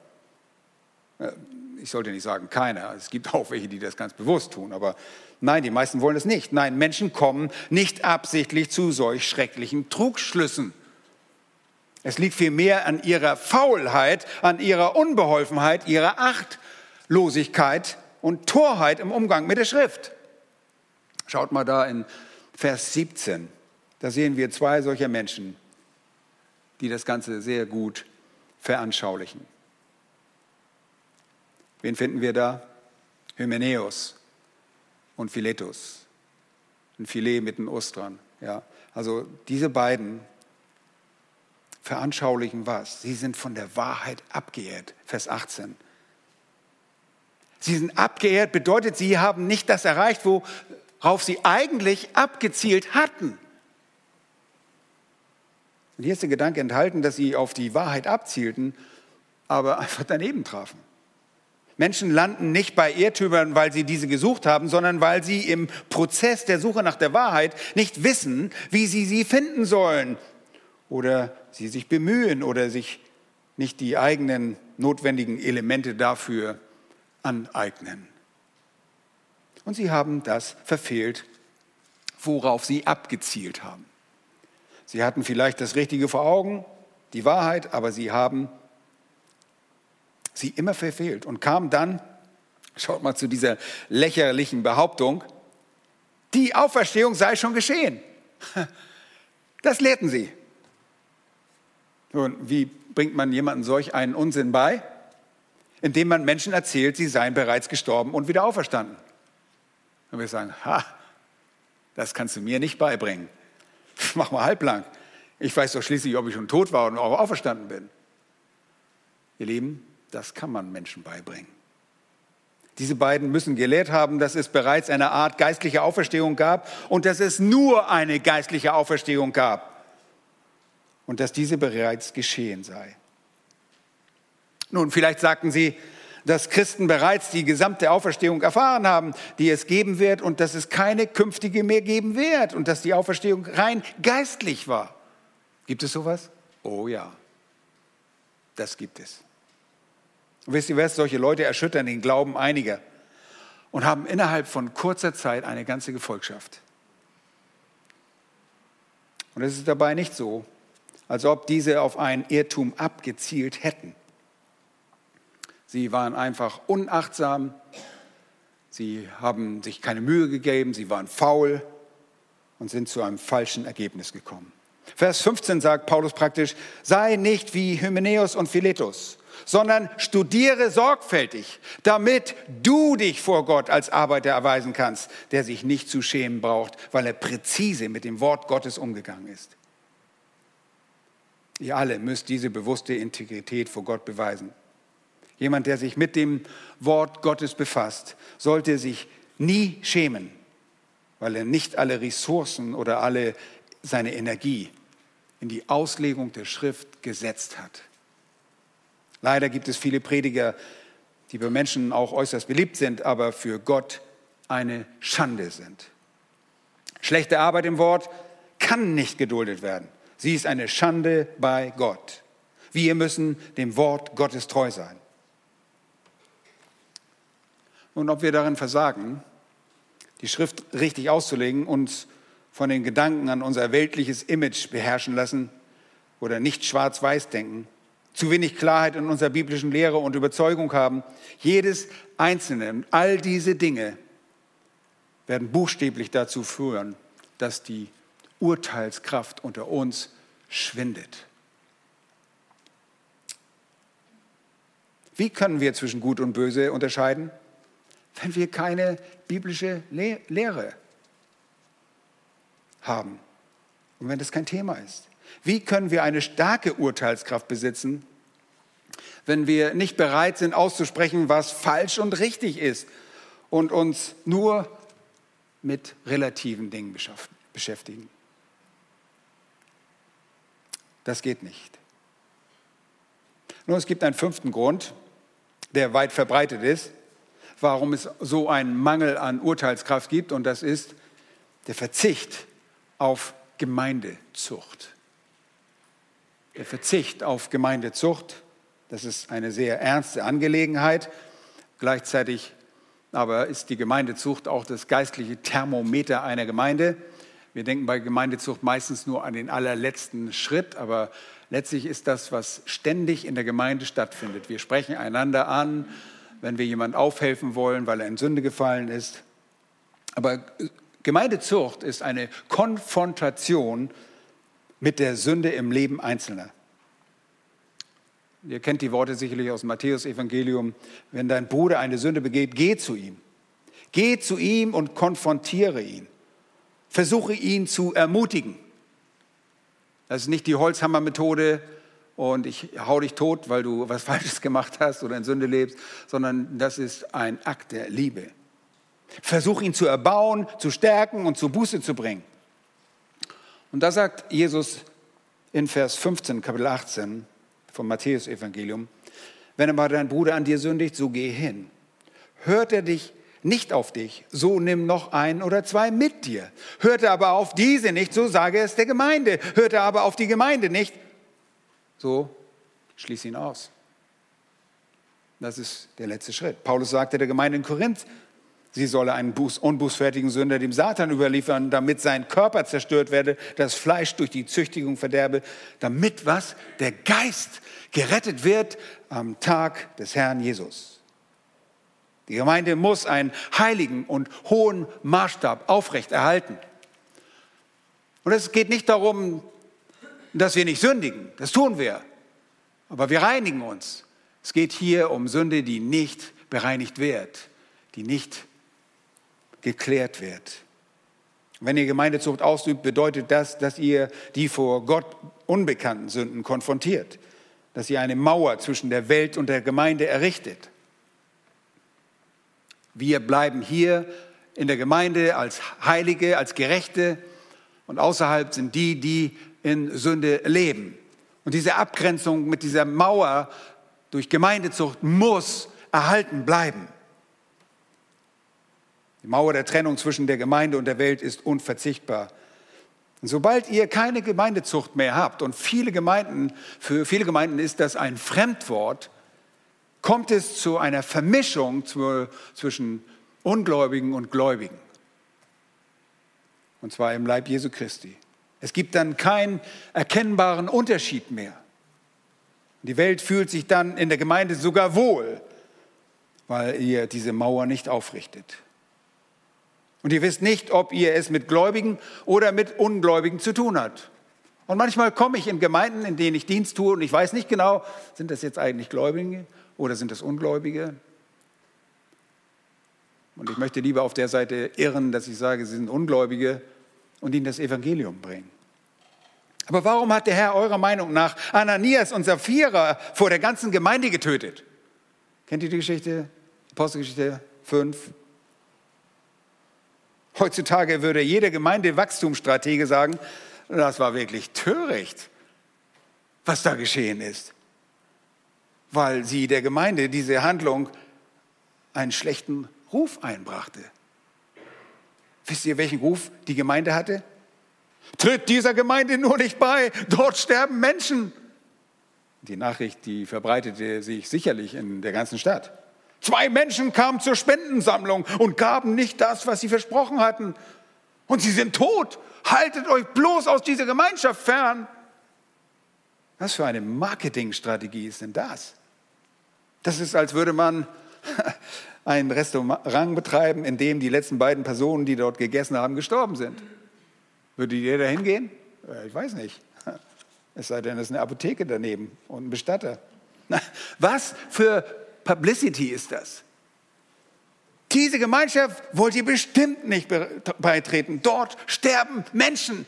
Ich sollte nicht sagen keiner. Es gibt auch welche, die das ganz bewusst tun. Aber nein, die meisten wollen es nicht. Nein, Menschen kommen nicht absichtlich zu solch schrecklichen Trugschlüssen. Es liegt vielmehr an ihrer Faulheit, an ihrer Unbeholfenheit, ihrer Achtlosigkeit und Torheit im Umgang mit der Schrift. Schaut mal da in Vers 17. Da sehen wir zwei solcher Menschen, die das Ganze sehr gut veranschaulichen. Wen finden wir da? Hymenäus und Philetus. Ein Filet mit einem Ostern. Ja. Also diese beiden veranschaulichen was? Sie sind von der Wahrheit abgeehrt. Vers 18. Sie sind abgeehrt, bedeutet, sie haben nicht das erreicht, worauf sie eigentlich abgezielt hatten. Und hier ist der Gedanke enthalten, dass sie auf die Wahrheit abzielten, aber einfach daneben trafen. Menschen landen nicht bei Irrtümern, weil sie diese gesucht haben, sondern weil sie im Prozess der Suche nach der Wahrheit nicht wissen, wie sie sie finden sollen oder sie sich bemühen oder sich nicht die eigenen notwendigen Elemente dafür aneignen. Und sie haben das verfehlt, worauf sie abgezielt haben. Sie hatten vielleicht das Richtige vor Augen, die Wahrheit, aber sie haben sie immer verfehlt und kamen dann, schaut mal zu dieser lächerlichen Behauptung, die Auferstehung sei schon geschehen. Das lehrten sie. Und wie bringt man jemandem solch einen Unsinn bei? Indem man Menschen erzählt, sie seien bereits gestorben und wieder auferstanden. Und wir sagen, ha, das kannst du mir nicht beibringen. Mach mal halblang. Ich weiß doch schließlich, ob ich schon tot war und auch auferstanden bin. Ihr Lieben, das kann man Menschen beibringen. Diese beiden müssen gelehrt haben, dass es bereits eine Art geistliche Auferstehung gab und dass es nur eine geistliche Auferstehung gab und dass diese bereits geschehen sei. Nun, vielleicht sagten sie, dass Christen bereits die gesamte Auferstehung erfahren haben, die es geben wird und dass es keine künftige mehr geben wird und dass die Auferstehung rein geistlich war. Gibt es sowas? Oh ja, das gibt es. Und wisst ihr was? Solche Leute erschüttern den Glauben einiger und haben innerhalb von kurzer Zeit eine ganze Gefolgschaft. Und es ist dabei nicht so, als ob diese auf einen Irrtum abgezielt hätten. Sie waren einfach unachtsam, sie haben sich keine Mühe gegeben, sie waren faul und sind zu einem falschen Ergebnis gekommen. Vers 15 sagt Paulus praktisch, sei nicht wie Hymenäus und Philetus, sondern studiere sorgfältig, damit du dich vor Gott als Arbeiter erweisen kannst, der sich nicht zu schämen braucht, weil er präzise mit dem Wort Gottes umgegangen ist. Ihr alle müsst diese bewusste Integrität vor Gott beweisen. Jemand, der sich mit dem Wort Gottes befasst, sollte sich nie schämen, weil er nicht alle Ressourcen oder alle seine Energie in die Auslegung der Schrift gesetzt hat. Leider gibt es viele Prediger, die bei Menschen auch äußerst beliebt sind, aber für Gott eine Schande sind. Schlechte Arbeit im Wort kann nicht geduldet werden. Sie ist eine Schande bei Gott. Wir müssen dem Wort Gottes treu sein. Und ob wir darin versagen, die Schrift richtig auszulegen, uns von den Gedanken an unser weltliches Image beherrschen lassen oder nicht schwarz-weiß denken, zu wenig Klarheit in unserer biblischen Lehre und Überzeugung haben, jedes einzelne, all diese Dinge werden buchstäblich dazu führen, dass die Urteilskraft unter uns schwindet. Wie können wir zwischen Gut und Böse unterscheiden, wenn wir keine biblische Lehre haben und wenn das kein Thema ist? Wie können wir eine starke Urteilskraft besitzen, wenn wir nicht bereit sind auszusprechen, was falsch und richtig ist und uns nur mit relativen Dingen beschäftigen? Das geht nicht. Nun, es gibt einen fünften Grund, der weit verbreitet ist, warum es so einen Mangel an Urteilskraft gibt, und das ist der Verzicht auf Gemeindezucht. Der Verzicht auf Gemeindezucht, das ist eine sehr ernste Angelegenheit. Gleichzeitig aber ist die Gemeindezucht auch das geistliche Thermometer einer Gemeinde. Wir denken bei Gemeindezucht meistens nur an den allerletzten Schritt, aber letztlich ist das, was ständig in der Gemeinde stattfindet. Wir sprechen einander an, wenn wir jemand aufhelfen wollen, weil er in Sünde gefallen ist. Aber Gemeindezucht ist eine Konfrontation mit der Sünde im Leben Einzelner. Ihr kennt die Worte sicherlich aus dem Matthäus-Evangelium. Wenn dein Bruder eine Sünde begeht, geh zu ihm. Geh zu ihm und konfrontiere ihn. Versuche ihn zu ermutigen. Das ist nicht die Holzhammermethode und ich hau dich tot, weil du was Falsches gemacht hast oder in Sünde lebst, sondern das ist ein Akt der Liebe. Versuch ihn zu erbauen, zu stärken und zu Buße zu bringen. Und da sagt Jesus in Vers 15, Kapitel 18 vom Matthäus-Evangelium, wenn aber dein Bruder an dir sündigt, so geh hin. Hört er dich nicht auf dich, so nimm noch ein oder zwei mit dir. Hörte aber auf diese nicht, so sage es der Gemeinde. Hörte aber auf die Gemeinde nicht, so schließ ihn aus. Das ist der letzte Schritt. Paulus sagte der Gemeinde in Korinth, sie solle einen unbußfertigen Sünder dem Satan überliefern, damit sein Körper zerstört werde, das Fleisch durch die Züchtigung verderbe, damit was? Der Geist gerettet wird am Tag des Herrn Jesus. Die Gemeinde muss einen heiligen und hohen Maßstab aufrechterhalten. Und es geht nicht darum, dass wir nicht sündigen, das tun wir, aber wir reinigen uns. Es geht hier um Sünde, die nicht bereinigt wird, die nicht geklärt wird. Wenn ihr Gemeindezucht ausübt, bedeutet das, dass ihr die vor Gott unbekannten Sünden konfrontiert, dass ihr eine Mauer zwischen der Welt und der Gemeinde errichtet. Wir bleiben hier in der Gemeinde als Heilige, als Gerechte und außerhalb sind die, die in Sünde leben. Und diese Abgrenzung mit dieser Mauer durch Gemeindezucht muss erhalten bleiben. Die Mauer der Trennung zwischen der Gemeinde und der Welt ist unverzichtbar. Und sobald ihr keine Gemeindezucht mehr habt, und viele Gemeinden, für viele Gemeinden ist das ein Fremdwort, kommt es zu einer Vermischung zwischen Ungläubigen und Gläubigen. Und zwar im Leib Jesu Christi. Es gibt dann keinen erkennbaren Unterschied mehr. Die Welt fühlt sich dann in der Gemeinde sogar wohl, weil ihr diese Mauer nicht aufrichtet. Und ihr wisst nicht, ob ihr es mit Gläubigen oder mit Ungläubigen zu tun habt. Und manchmal komme ich in Gemeinden, in denen ich Dienst tue und ich weiß nicht genau, sind das jetzt eigentlich Gläubige oder sind das Ungläubige? Und ich möchte lieber auf der Seite irren, dass ich sage, sie sind Ungläubige und ihnen das Evangelium bringen. Aber warum hat der Herr eurer Meinung nach Ananias und Sapphira vor der ganzen Gemeinde getötet? Kennt ihr die Geschichte? Apostelgeschichte 5. Heutzutage würde jeder Gemeindewachstumsstratege sagen, das war wirklich töricht, was da geschehen ist weil sie der Gemeinde diese Handlung einen schlechten Ruf einbrachte. Wisst ihr, welchen Ruf die Gemeinde hatte? Tritt dieser Gemeinde nur nicht bei, dort sterben Menschen. Die Nachricht, die verbreitete sich sicherlich in der ganzen Stadt. Zwei Menschen kamen zur Spendensammlung und gaben nicht das, was sie versprochen hatten. Und sie sind tot. Haltet euch bloß aus dieser Gemeinschaft fern. Was für eine Marketingstrategie ist denn das? Das ist, als würde man ein Restaurant betreiben, in dem die letzten beiden Personen, die dort gegessen haben, gestorben sind. Würde jeder hingehen? Ich weiß nicht. Es sei denn, es ist eine Apotheke daneben und ein Bestatter. Was für Publicity ist das? Diese Gemeinschaft wollt ihr bestimmt nicht beitreten. Dort sterben Menschen.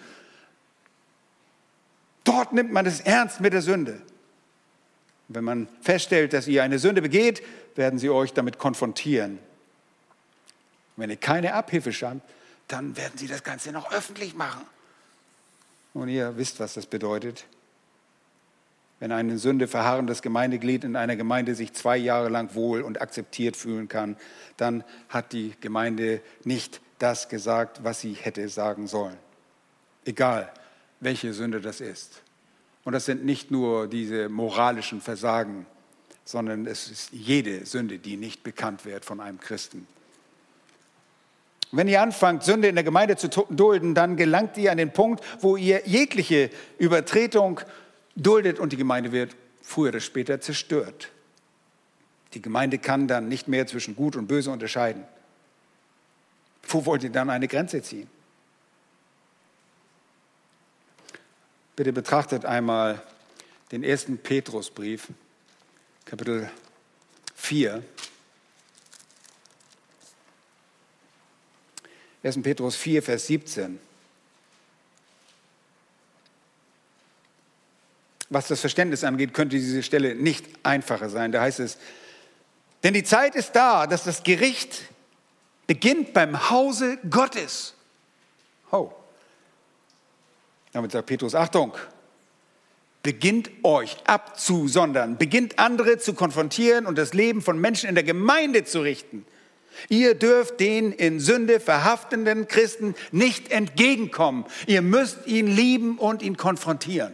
Dort nimmt man es ernst mit der Sünde. Wenn man feststellt, dass ihr eine Sünde begeht, werden sie euch damit konfrontieren. Wenn ihr keine Abhilfe schafft, dann werden sie das Ganze noch öffentlich machen. Und ihr wisst, was das bedeutet. Wenn ein in Sünde verharrendes Gemeindeglied in einer Gemeinde sich zwei Jahre lang wohl und akzeptiert fühlen kann, dann hat die Gemeinde nicht das gesagt, was sie hätte sagen sollen. Egal, welche Sünde das ist. Und das sind nicht nur diese moralischen Versagen, sondern es ist jede Sünde, die nicht bekannt wird von einem Christen. Wenn ihr anfangt, Sünde in der Gemeinde zu dulden, dann gelangt ihr an den Punkt, wo ihr jegliche Übertretung duldet und die Gemeinde wird früher oder später zerstört. Die Gemeinde kann dann nicht mehr zwischen Gut und Böse unterscheiden. Wo wollt ihr dann eine Grenze ziehen? Bitte betrachtet einmal den ersten Petrusbrief, Kapitel 4. 1. Petrus 4, Vers 17. Was das Verständnis angeht, könnte diese Stelle nicht einfacher sein. Da heißt es, denn die Zeit ist da, dass das Gericht beginnt beim Hause Gottes. Oh. Damit sagt Petrus, Achtung, beginnt euch abzusondern, beginnt andere zu konfrontieren und das Leben von Menschen in der Gemeinde zu richten. Ihr dürft den in Sünde verhaftenden Christen nicht entgegenkommen. Ihr müsst ihn lieben und ihn konfrontieren.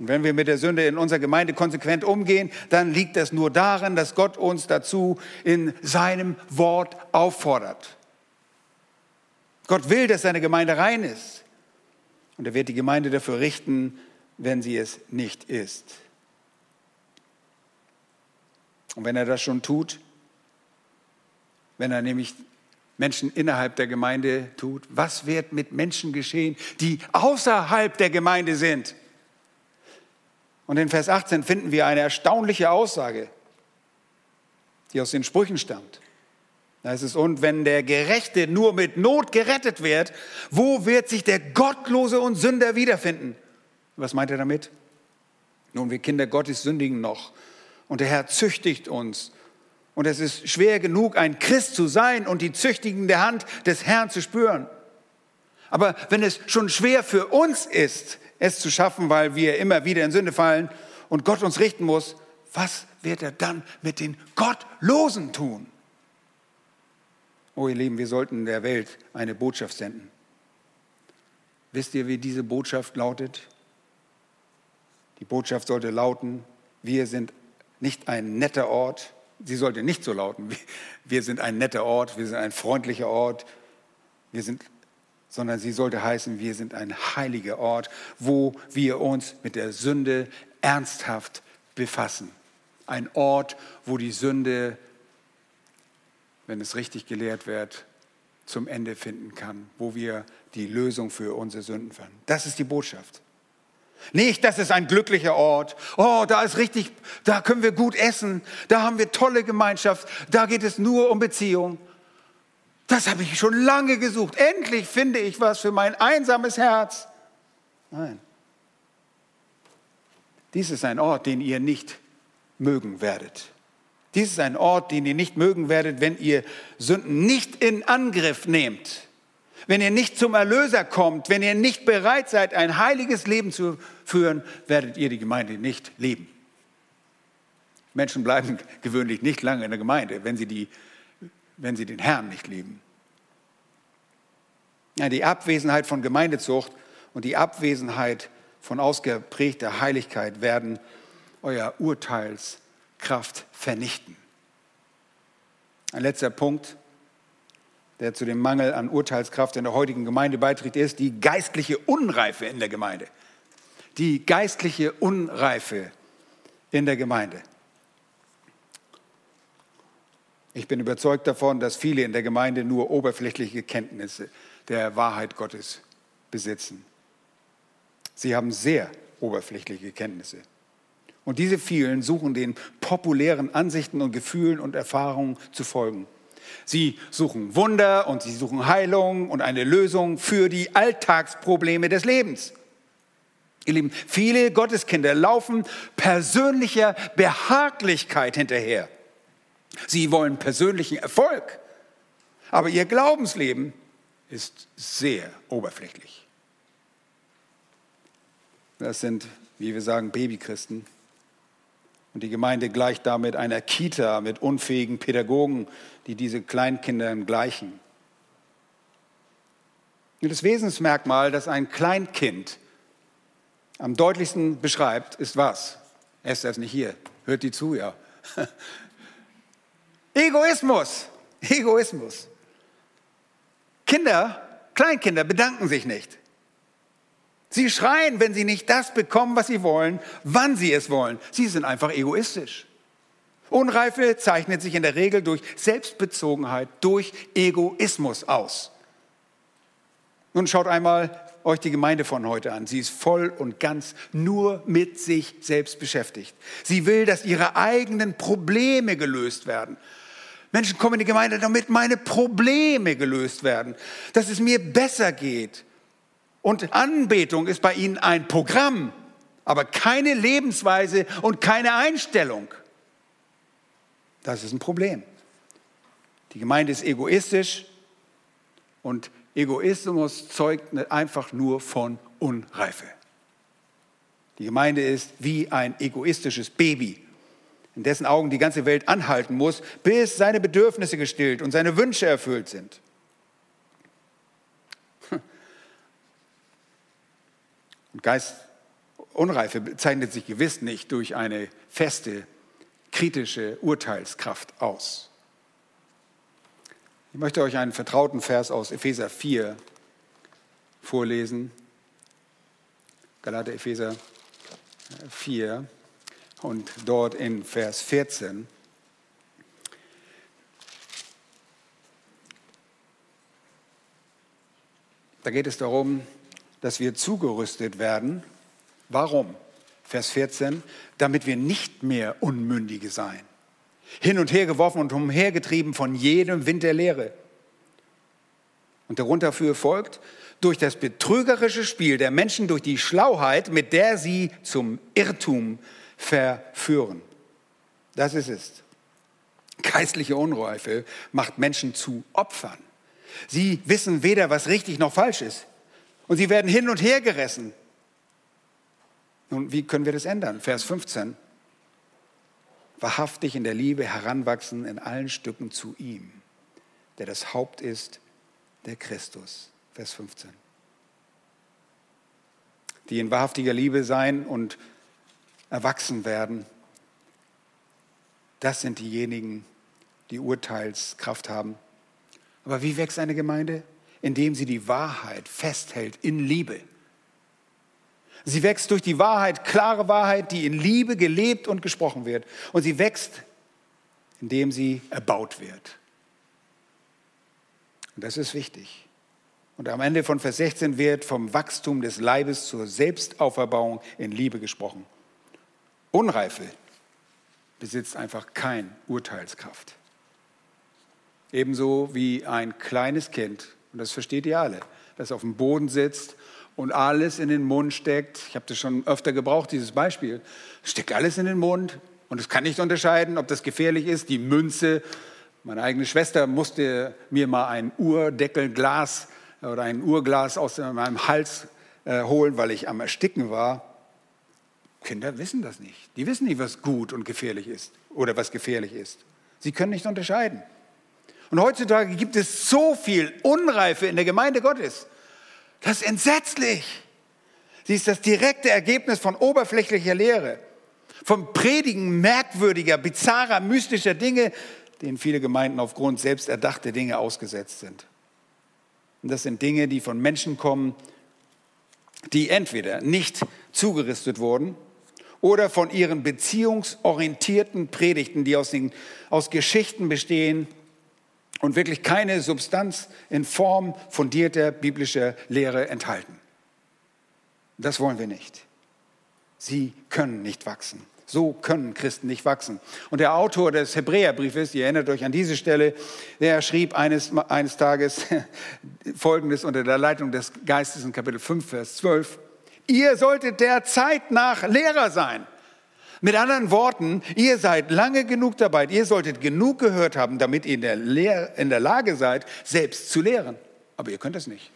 Und wenn wir mit der Sünde in unserer Gemeinde konsequent umgehen, dann liegt das nur daran, dass Gott uns dazu in seinem Wort auffordert. Gott will, dass seine Gemeinde rein ist. Und er wird die Gemeinde dafür richten, wenn sie es nicht ist. Und wenn er das schon tut, wenn er nämlich Menschen innerhalb der Gemeinde tut? Was wird mit Menschen geschehen, die außerhalb der Gemeinde sind? Und in Vers 18 finden wir eine erstaunliche Aussage, die aus den Sprüchen stammt. Da heißt es, und wenn der Gerechte nur mit Not gerettet wird, wo wird sich der Gottlose und Sünder wiederfinden? Was meint er damit? Nun, wir Kinder Gottes sündigen noch. Und der Herr züchtigt uns und es ist schwer genug, ein Christ zu sein und die züchtigende Hand des Herrn zu spüren. Aber wenn es schon schwer für uns ist, es zu schaffen, weil wir immer wieder in Sünde fallen und Gott uns richten muss, was wird er dann mit den Gottlosen tun? Oh ihr Lieben, wir sollten der Welt eine Botschaft senden. Wisst ihr, wie diese Botschaft lautet? Die Botschaft sollte lauten, wir sind nicht ein netter Ort, sie sollte nicht so lauten, wir sind ein netter Ort, wir sind ein freundlicher Ort, wir sind, sondern sie sollte heißen, wir sind ein heiliger Ort, wo wir uns mit der Sünde ernsthaft befassen. Ein Ort, wo die Sünde, wenn es richtig gelehrt wird, zum Ende finden kann, wo wir die Lösung für unsere Sünden finden. Das ist die Botschaft. Nicht, das ist ein glücklicher Ort. Oh, da ist richtig, da können wir gut essen. Da haben wir tolle Gemeinschaft. Da geht es nur um Beziehung. Das habe ich schon lange gesucht. Endlich finde ich was für mein einsames Herz. Nein. Dies ist ein Ort, den ihr nicht mögen werdet. Dies ist ein Ort, den ihr nicht mögen werdet, wenn ihr Sünden nicht in Angriff nehmt wenn ihr nicht zum Erlöser kommt, wenn ihr nicht bereit seid, ein heiliges Leben zu führen, werdet ihr die Gemeinde nicht lieben. Menschen bleiben gewöhnlich nicht lange in der Gemeinde, wenn sie, die, wenn sie den Herrn nicht lieben. Ja, die Abwesenheit von Gemeindezucht und die Abwesenheit von ausgeprägter Heiligkeit werden euer Urteilskraft vernichten. Ein letzter Punkt, der zu dem Mangel an Urteilskraft in der heutigen Gemeinde beiträgt, ist die geistliche Unreife in der Gemeinde. Die geistliche Unreife in der Gemeinde. Ich bin überzeugt davon, dass viele in der Gemeinde nur oberflächliche Kenntnisse der Wahrheit Gottes besitzen. Sie haben sehr oberflächliche Kenntnisse. Und diese vielen suchen den populären Ansichten und Gefühlen und Erfahrungen zu folgen. Sie suchen Wunder und sie suchen Heilung und eine Lösung für die Alltagsprobleme des Lebens. Ihr Lieben, viele Gotteskinder laufen persönlicher Behaglichkeit hinterher. Sie wollen persönlichen Erfolg, aber ihr Glaubensleben ist sehr oberflächlich. Das sind, wie wir sagen, Babychristen. Und die Gemeinde gleicht damit einer Kita mit unfähigen Pädagogen, die diese Kleinkindern gleichen. Und das Wesensmerkmal, das ein Kleinkind am deutlichsten beschreibt, ist was? Esther ist nicht hier. Hört die zu, ja. Egoismus. Egoismus. Kinder, Kleinkinder bedanken sich nicht. Sie schreien, wenn sie nicht das bekommen, was sie wollen, wann sie es wollen. Sie sind einfach egoistisch. Unreife zeichnet sich in der Regel durch Selbstbezogenheit, durch Egoismus aus. Nun schaut einmal euch die Gemeinde von heute an. Sie ist voll und ganz nur mit sich selbst beschäftigt. Sie will, dass ihre eigenen Probleme gelöst werden. Menschen kommen in die Gemeinde, damit meine Probleme gelöst werden, dass es mir besser geht. Und Anbetung ist bei ihnen ein Programm, aber keine Lebensweise und keine Einstellung. Das ist ein Problem. Die Gemeinde ist egoistisch und Egoismus zeugt einfach nur von Unreife. Die Gemeinde ist wie ein egoistisches Baby in dessen Augen die ganze Welt anhalten muss, bis seine Bedürfnisse gestillt und seine Wünsche erfüllt sind. Und Geist Unreife zeichnet sich gewiss nicht durch eine feste, kritische Urteilskraft aus. Ich möchte euch einen vertrauten Vers aus Epheser 4 vorlesen. Galater Epheser 4 und dort in Vers 14. Da geht es darum, dass wir zugerüstet werden. Warum? Vers 14, damit wir nicht mehr Unmündige seien. Hin und her geworfen und umhergetrieben von jedem Wind der Lehre. Und darunter für folgt, durch das betrügerische Spiel der Menschen, durch die Schlauheit, mit der sie zum Irrtum verführen. Das ist es. Geistliche Unreife macht Menschen zu Opfern. Sie wissen weder, was richtig noch falsch ist. Und sie werden hin und her gerissen. Nun, wie können wir das ändern? Vers 15. Wahrhaftig in der Liebe heranwachsen in allen Stücken zu ihm, der das Haupt ist, der Christus. Vers 15. Die in wahrhaftiger Liebe sein und erwachsen werden, das sind diejenigen, die Urteilskraft haben. Aber wie wächst eine Gemeinde? Indem sie die Wahrheit festhält in Liebe. Sie wächst durch die Wahrheit, klare Wahrheit, die in Liebe gelebt und gesprochen wird. Und sie wächst, indem sie erbaut wird. Und das ist wichtig. Und am Ende von Vers 16 wird vom Wachstum des Leibes zur Selbstauferbauung in Liebe gesprochen. Unreife besitzt einfach kein Urteilskraft. Ebenso wie ein kleines Kind, und das versteht ihr alle, das auf dem Boden sitzt und alles in den Mund steckt. Ich habe das schon öfter gebraucht, dieses Beispiel. Steckt alles in den Mund und es kann nicht unterscheiden, ob das gefährlich ist. Die Münze, meine eigene Schwester musste mir mal ein Urdeckelglas oder ein Urglas aus meinem Hals äh, holen, weil ich am Ersticken war. Kinder wissen das nicht. Die wissen nicht, was gut und gefährlich ist oder was gefährlich ist. Sie können nicht unterscheiden. Und heutzutage gibt es so viel Unreife in der Gemeinde Gottes. Das ist entsetzlich. Sie ist das direkte Ergebnis von oberflächlicher Lehre, vom Predigen merkwürdiger, bizarrer, mystischer Dinge, denen viele Gemeinden aufgrund selbst erdachter Dinge ausgesetzt sind. Und das sind Dinge, die von Menschen kommen, die entweder nicht zugerüstet wurden oder von ihren beziehungsorientierten Predigten, die aus, den, aus Geschichten bestehen und wirklich keine Substanz in Form fundierter biblischer Lehre enthalten. Das wollen wir nicht. Sie können nicht wachsen. So können Christen nicht wachsen. Und der Autor des Hebräerbriefes, ihr erinnert euch an diese Stelle, der schrieb eines, eines Tages Folgendes unter der Leitung des Geistes in Kapitel 5, Vers 12. Ihr solltet der Zeit nach Lehrer sein. Mit anderen Worten, ihr seid lange genug dabei, ihr solltet genug gehört haben, damit ihr in der, Lehr in der Lage seid, selbst zu lehren. Aber ihr könnt es nicht.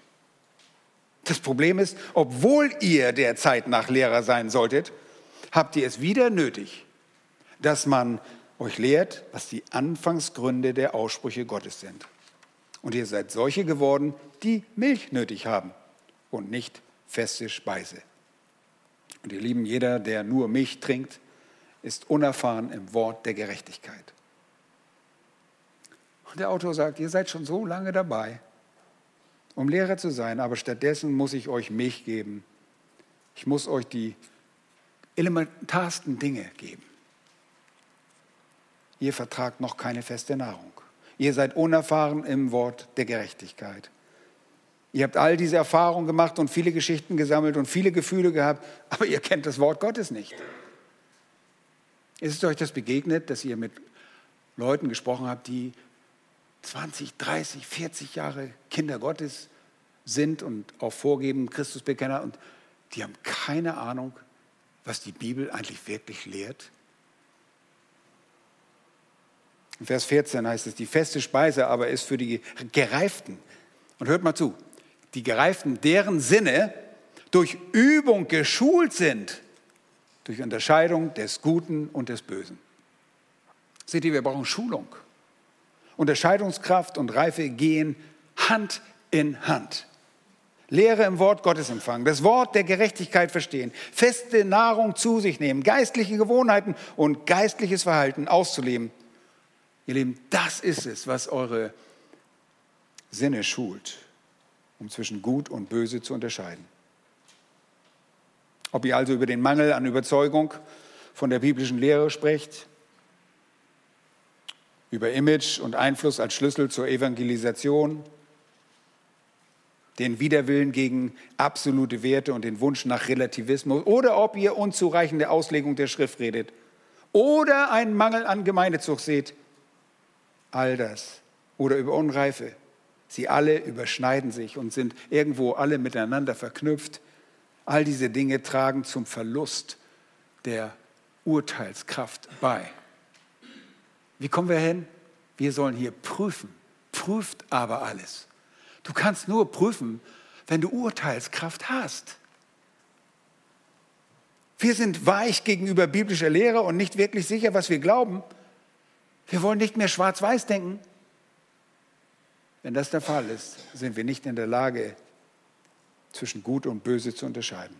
Das Problem ist, obwohl ihr der Zeit nach Lehrer sein solltet, habt ihr es wieder nötig, dass man euch lehrt, was die Anfangsgründe der Aussprüche Gottes sind. Und ihr seid solche geworden, die Milch nötig haben und nicht feste Speise. Und ihr Lieben, jeder, der nur Milch trinkt, ist unerfahren im Wort der Gerechtigkeit. Und der Autor sagt, ihr seid schon so lange dabei, um Lehrer zu sein, aber stattdessen muss ich euch Milch geben. Ich muss euch die elementarsten Dinge geben. Ihr vertragt noch keine feste Nahrung. Ihr seid unerfahren im Wort der Gerechtigkeit. Ihr habt all diese Erfahrungen gemacht und viele Geschichten gesammelt und viele Gefühle gehabt, aber ihr kennt das Wort Gottes nicht. Ist es euch das begegnet, dass ihr mit Leuten gesprochen habt, die 20, 30, 40 Jahre Kinder Gottes sind und auch vorgeben, Christusbekenner, und die haben keine Ahnung, was die Bibel eigentlich wirklich lehrt? In Vers 14 heißt es, die feste Speise aber ist für die Gereiften. Und hört mal zu, die Gereiften, deren Sinne durch Übung geschult sind, durch Unterscheidung des Guten und des Bösen. Seht ihr, wir brauchen Schulung. Unterscheidungskraft und Reife gehen Hand in Hand. Lehre im Wort Gottes empfangen, das Wort der Gerechtigkeit verstehen, feste Nahrung zu sich nehmen, geistliche Gewohnheiten und geistliches Verhalten auszuleben. Ihr Lieben, das ist es, was eure Sinne schult, um zwischen Gut und Böse zu unterscheiden. Ob ihr also über den Mangel an Überzeugung von der biblischen Lehre sprecht, über Image und Einfluss als Schlüssel zur Evangelisation, den Widerwillen gegen absolute Werte und den Wunsch nach Relativismus oder ob ihr unzureichende Auslegung der Schrift redet oder einen Mangel an Gemeindezucht seht. All das oder über Unreife. Sie alle überschneiden sich und sind irgendwo alle miteinander verknüpft. All diese Dinge tragen zum Verlust der Urteilskraft bei. Wie kommen wir hin? Wir sollen hier prüfen. Prüft aber alles. Du kannst nur prüfen, wenn du Urteilskraft hast. Wir sind weich gegenüber biblischer Lehre und nicht wirklich sicher, was wir glauben. Wir wollen nicht mehr schwarz-weiß denken. Wenn das der Fall ist, sind wir nicht in der Lage, zwischen Gut und Böse zu unterscheiden.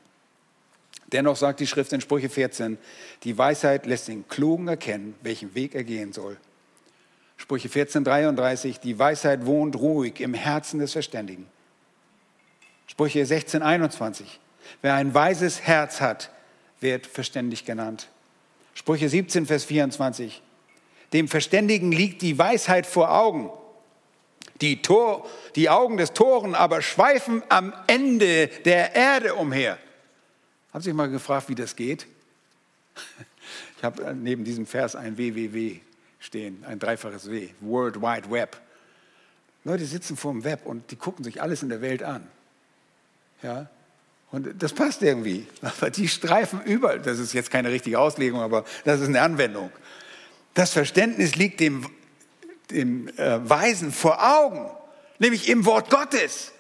Dennoch sagt die Schrift in Sprüche 14, die Weisheit lässt den Klugen erkennen, welchen Weg er gehen soll. Sprüche 14, 33, die Weisheit wohnt ruhig im Herzen des Verständigen. Sprüche 16, 21, wer ein weises Herz hat, wird verständig genannt. Sprüche 17, Vers 24, dem Verständigen liegt die Weisheit vor Augen. Die, Tor, die Augen des Toren aber schweifen am Ende der Erde umher. Haben Sie sich mal gefragt, wie das geht? Ich habe neben diesem Vers ein WWW stehen, ein dreifaches W, World Wide Web. Leute sitzen vor dem Web und die gucken sich alles in der Welt an. Ja? Und das passt irgendwie. Aber die streifen überall. Das ist jetzt keine richtige Auslegung, aber das ist eine Anwendung. Das Verständnis liegt dem, dem äh, Weisen vor Augen, nämlich im Wort Gottes.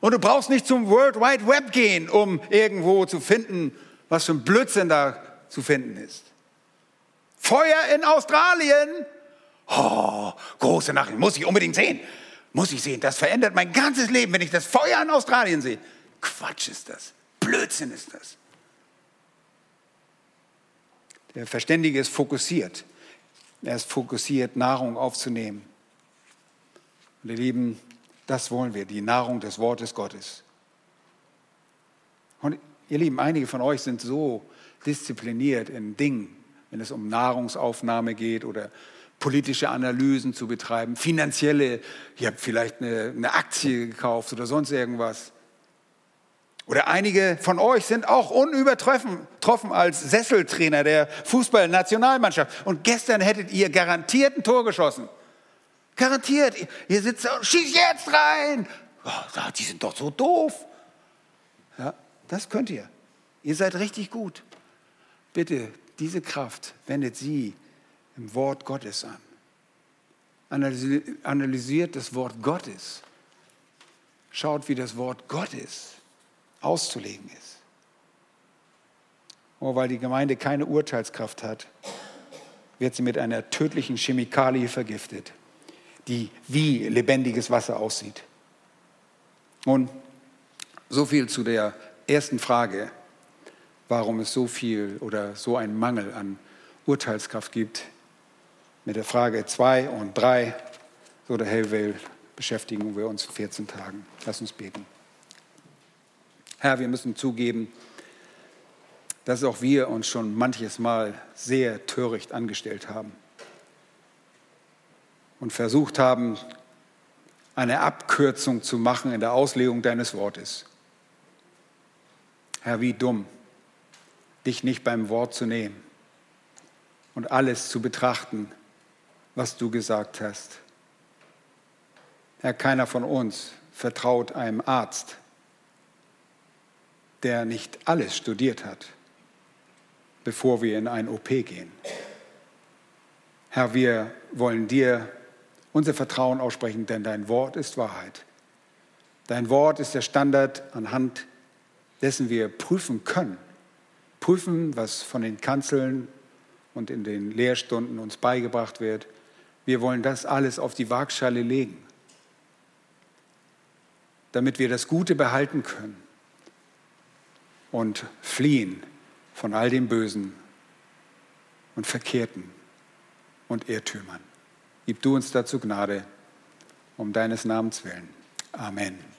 Und du brauchst nicht zum World Wide Web gehen, um irgendwo zu finden, was für ein Blödsinn da zu finden ist. Feuer in Australien. Oh, große Nachricht, muss ich unbedingt sehen. Muss ich sehen. Das verändert mein ganzes Leben, wenn ich das Feuer in Australien sehe. Quatsch ist das. Blödsinn ist das. Der Verständige ist fokussiert. Er ist fokussiert, Nahrung aufzunehmen. Und ihr Lieben, das wollen wir, die Nahrung des Wortes Gottes. Und ihr Lieben, einige von euch sind so diszipliniert in Dingen, wenn es um Nahrungsaufnahme geht oder politische Analysen zu betreiben, finanzielle, ihr habt vielleicht eine, eine Aktie gekauft oder sonst irgendwas. Oder einige von euch sind auch unübertroffen als Sesseltrainer der Fußballnationalmannschaft. Und gestern hättet ihr garantiert ein Tor geschossen. Garantiert. Ihr sitzt da und schießt jetzt rein. Oh, die sind doch so doof. Ja, das könnt ihr. Ihr seid richtig gut. Bitte, diese Kraft wendet sie im Wort Gottes an. Analysiert das Wort Gottes. Schaut, wie das Wort Gottes auszulegen ist. Oh, weil die Gemeinde keine Urteilskraft hat, wird sie mit einer tödlichen Chemikalie vergiftet, die wie lebendiges Wasser aussieht. Nun, so viel zu der ersten Frage, warum es so viel oder so einen Mangel an Urteilskraft gibt mit der Frage 2 und 3, so der Herr will, beschäftigen wir uns 14 Tagen. Lass uns beten. Herr, wir müssen zugeben, dass auch wir uns schon manches Mal sehr töricht angestellt haben und versucht haben, eine Abkürzung zu machen in der Auslegung deines Wortes. Herr, wie dumm, dich nicht beim Wort zu nehmen und alles zu betrachten, was du gesagt hast. Herr, keiner von uns vertraut einem Arzt, der nicht alles studiert hat, bevor wir in ein OP gehen. Herr, wir wollen dir unser Vertrauen aussprechen, denn dein Wort ist Wahrheit. Dein Wort ist der Standard, anhand dessen wir prüfen können. Prüfen, was von den Kanzeln und in den Lehrstunden uns beigebracht wird wir wollen das alles auf die Waagschale legen, damit wir das Gute behalten können und fliehen von all dem Bösen und Verkehrten und Irrtümern. Gib du uns dazu Gnade, um deines Namens willen. Amen.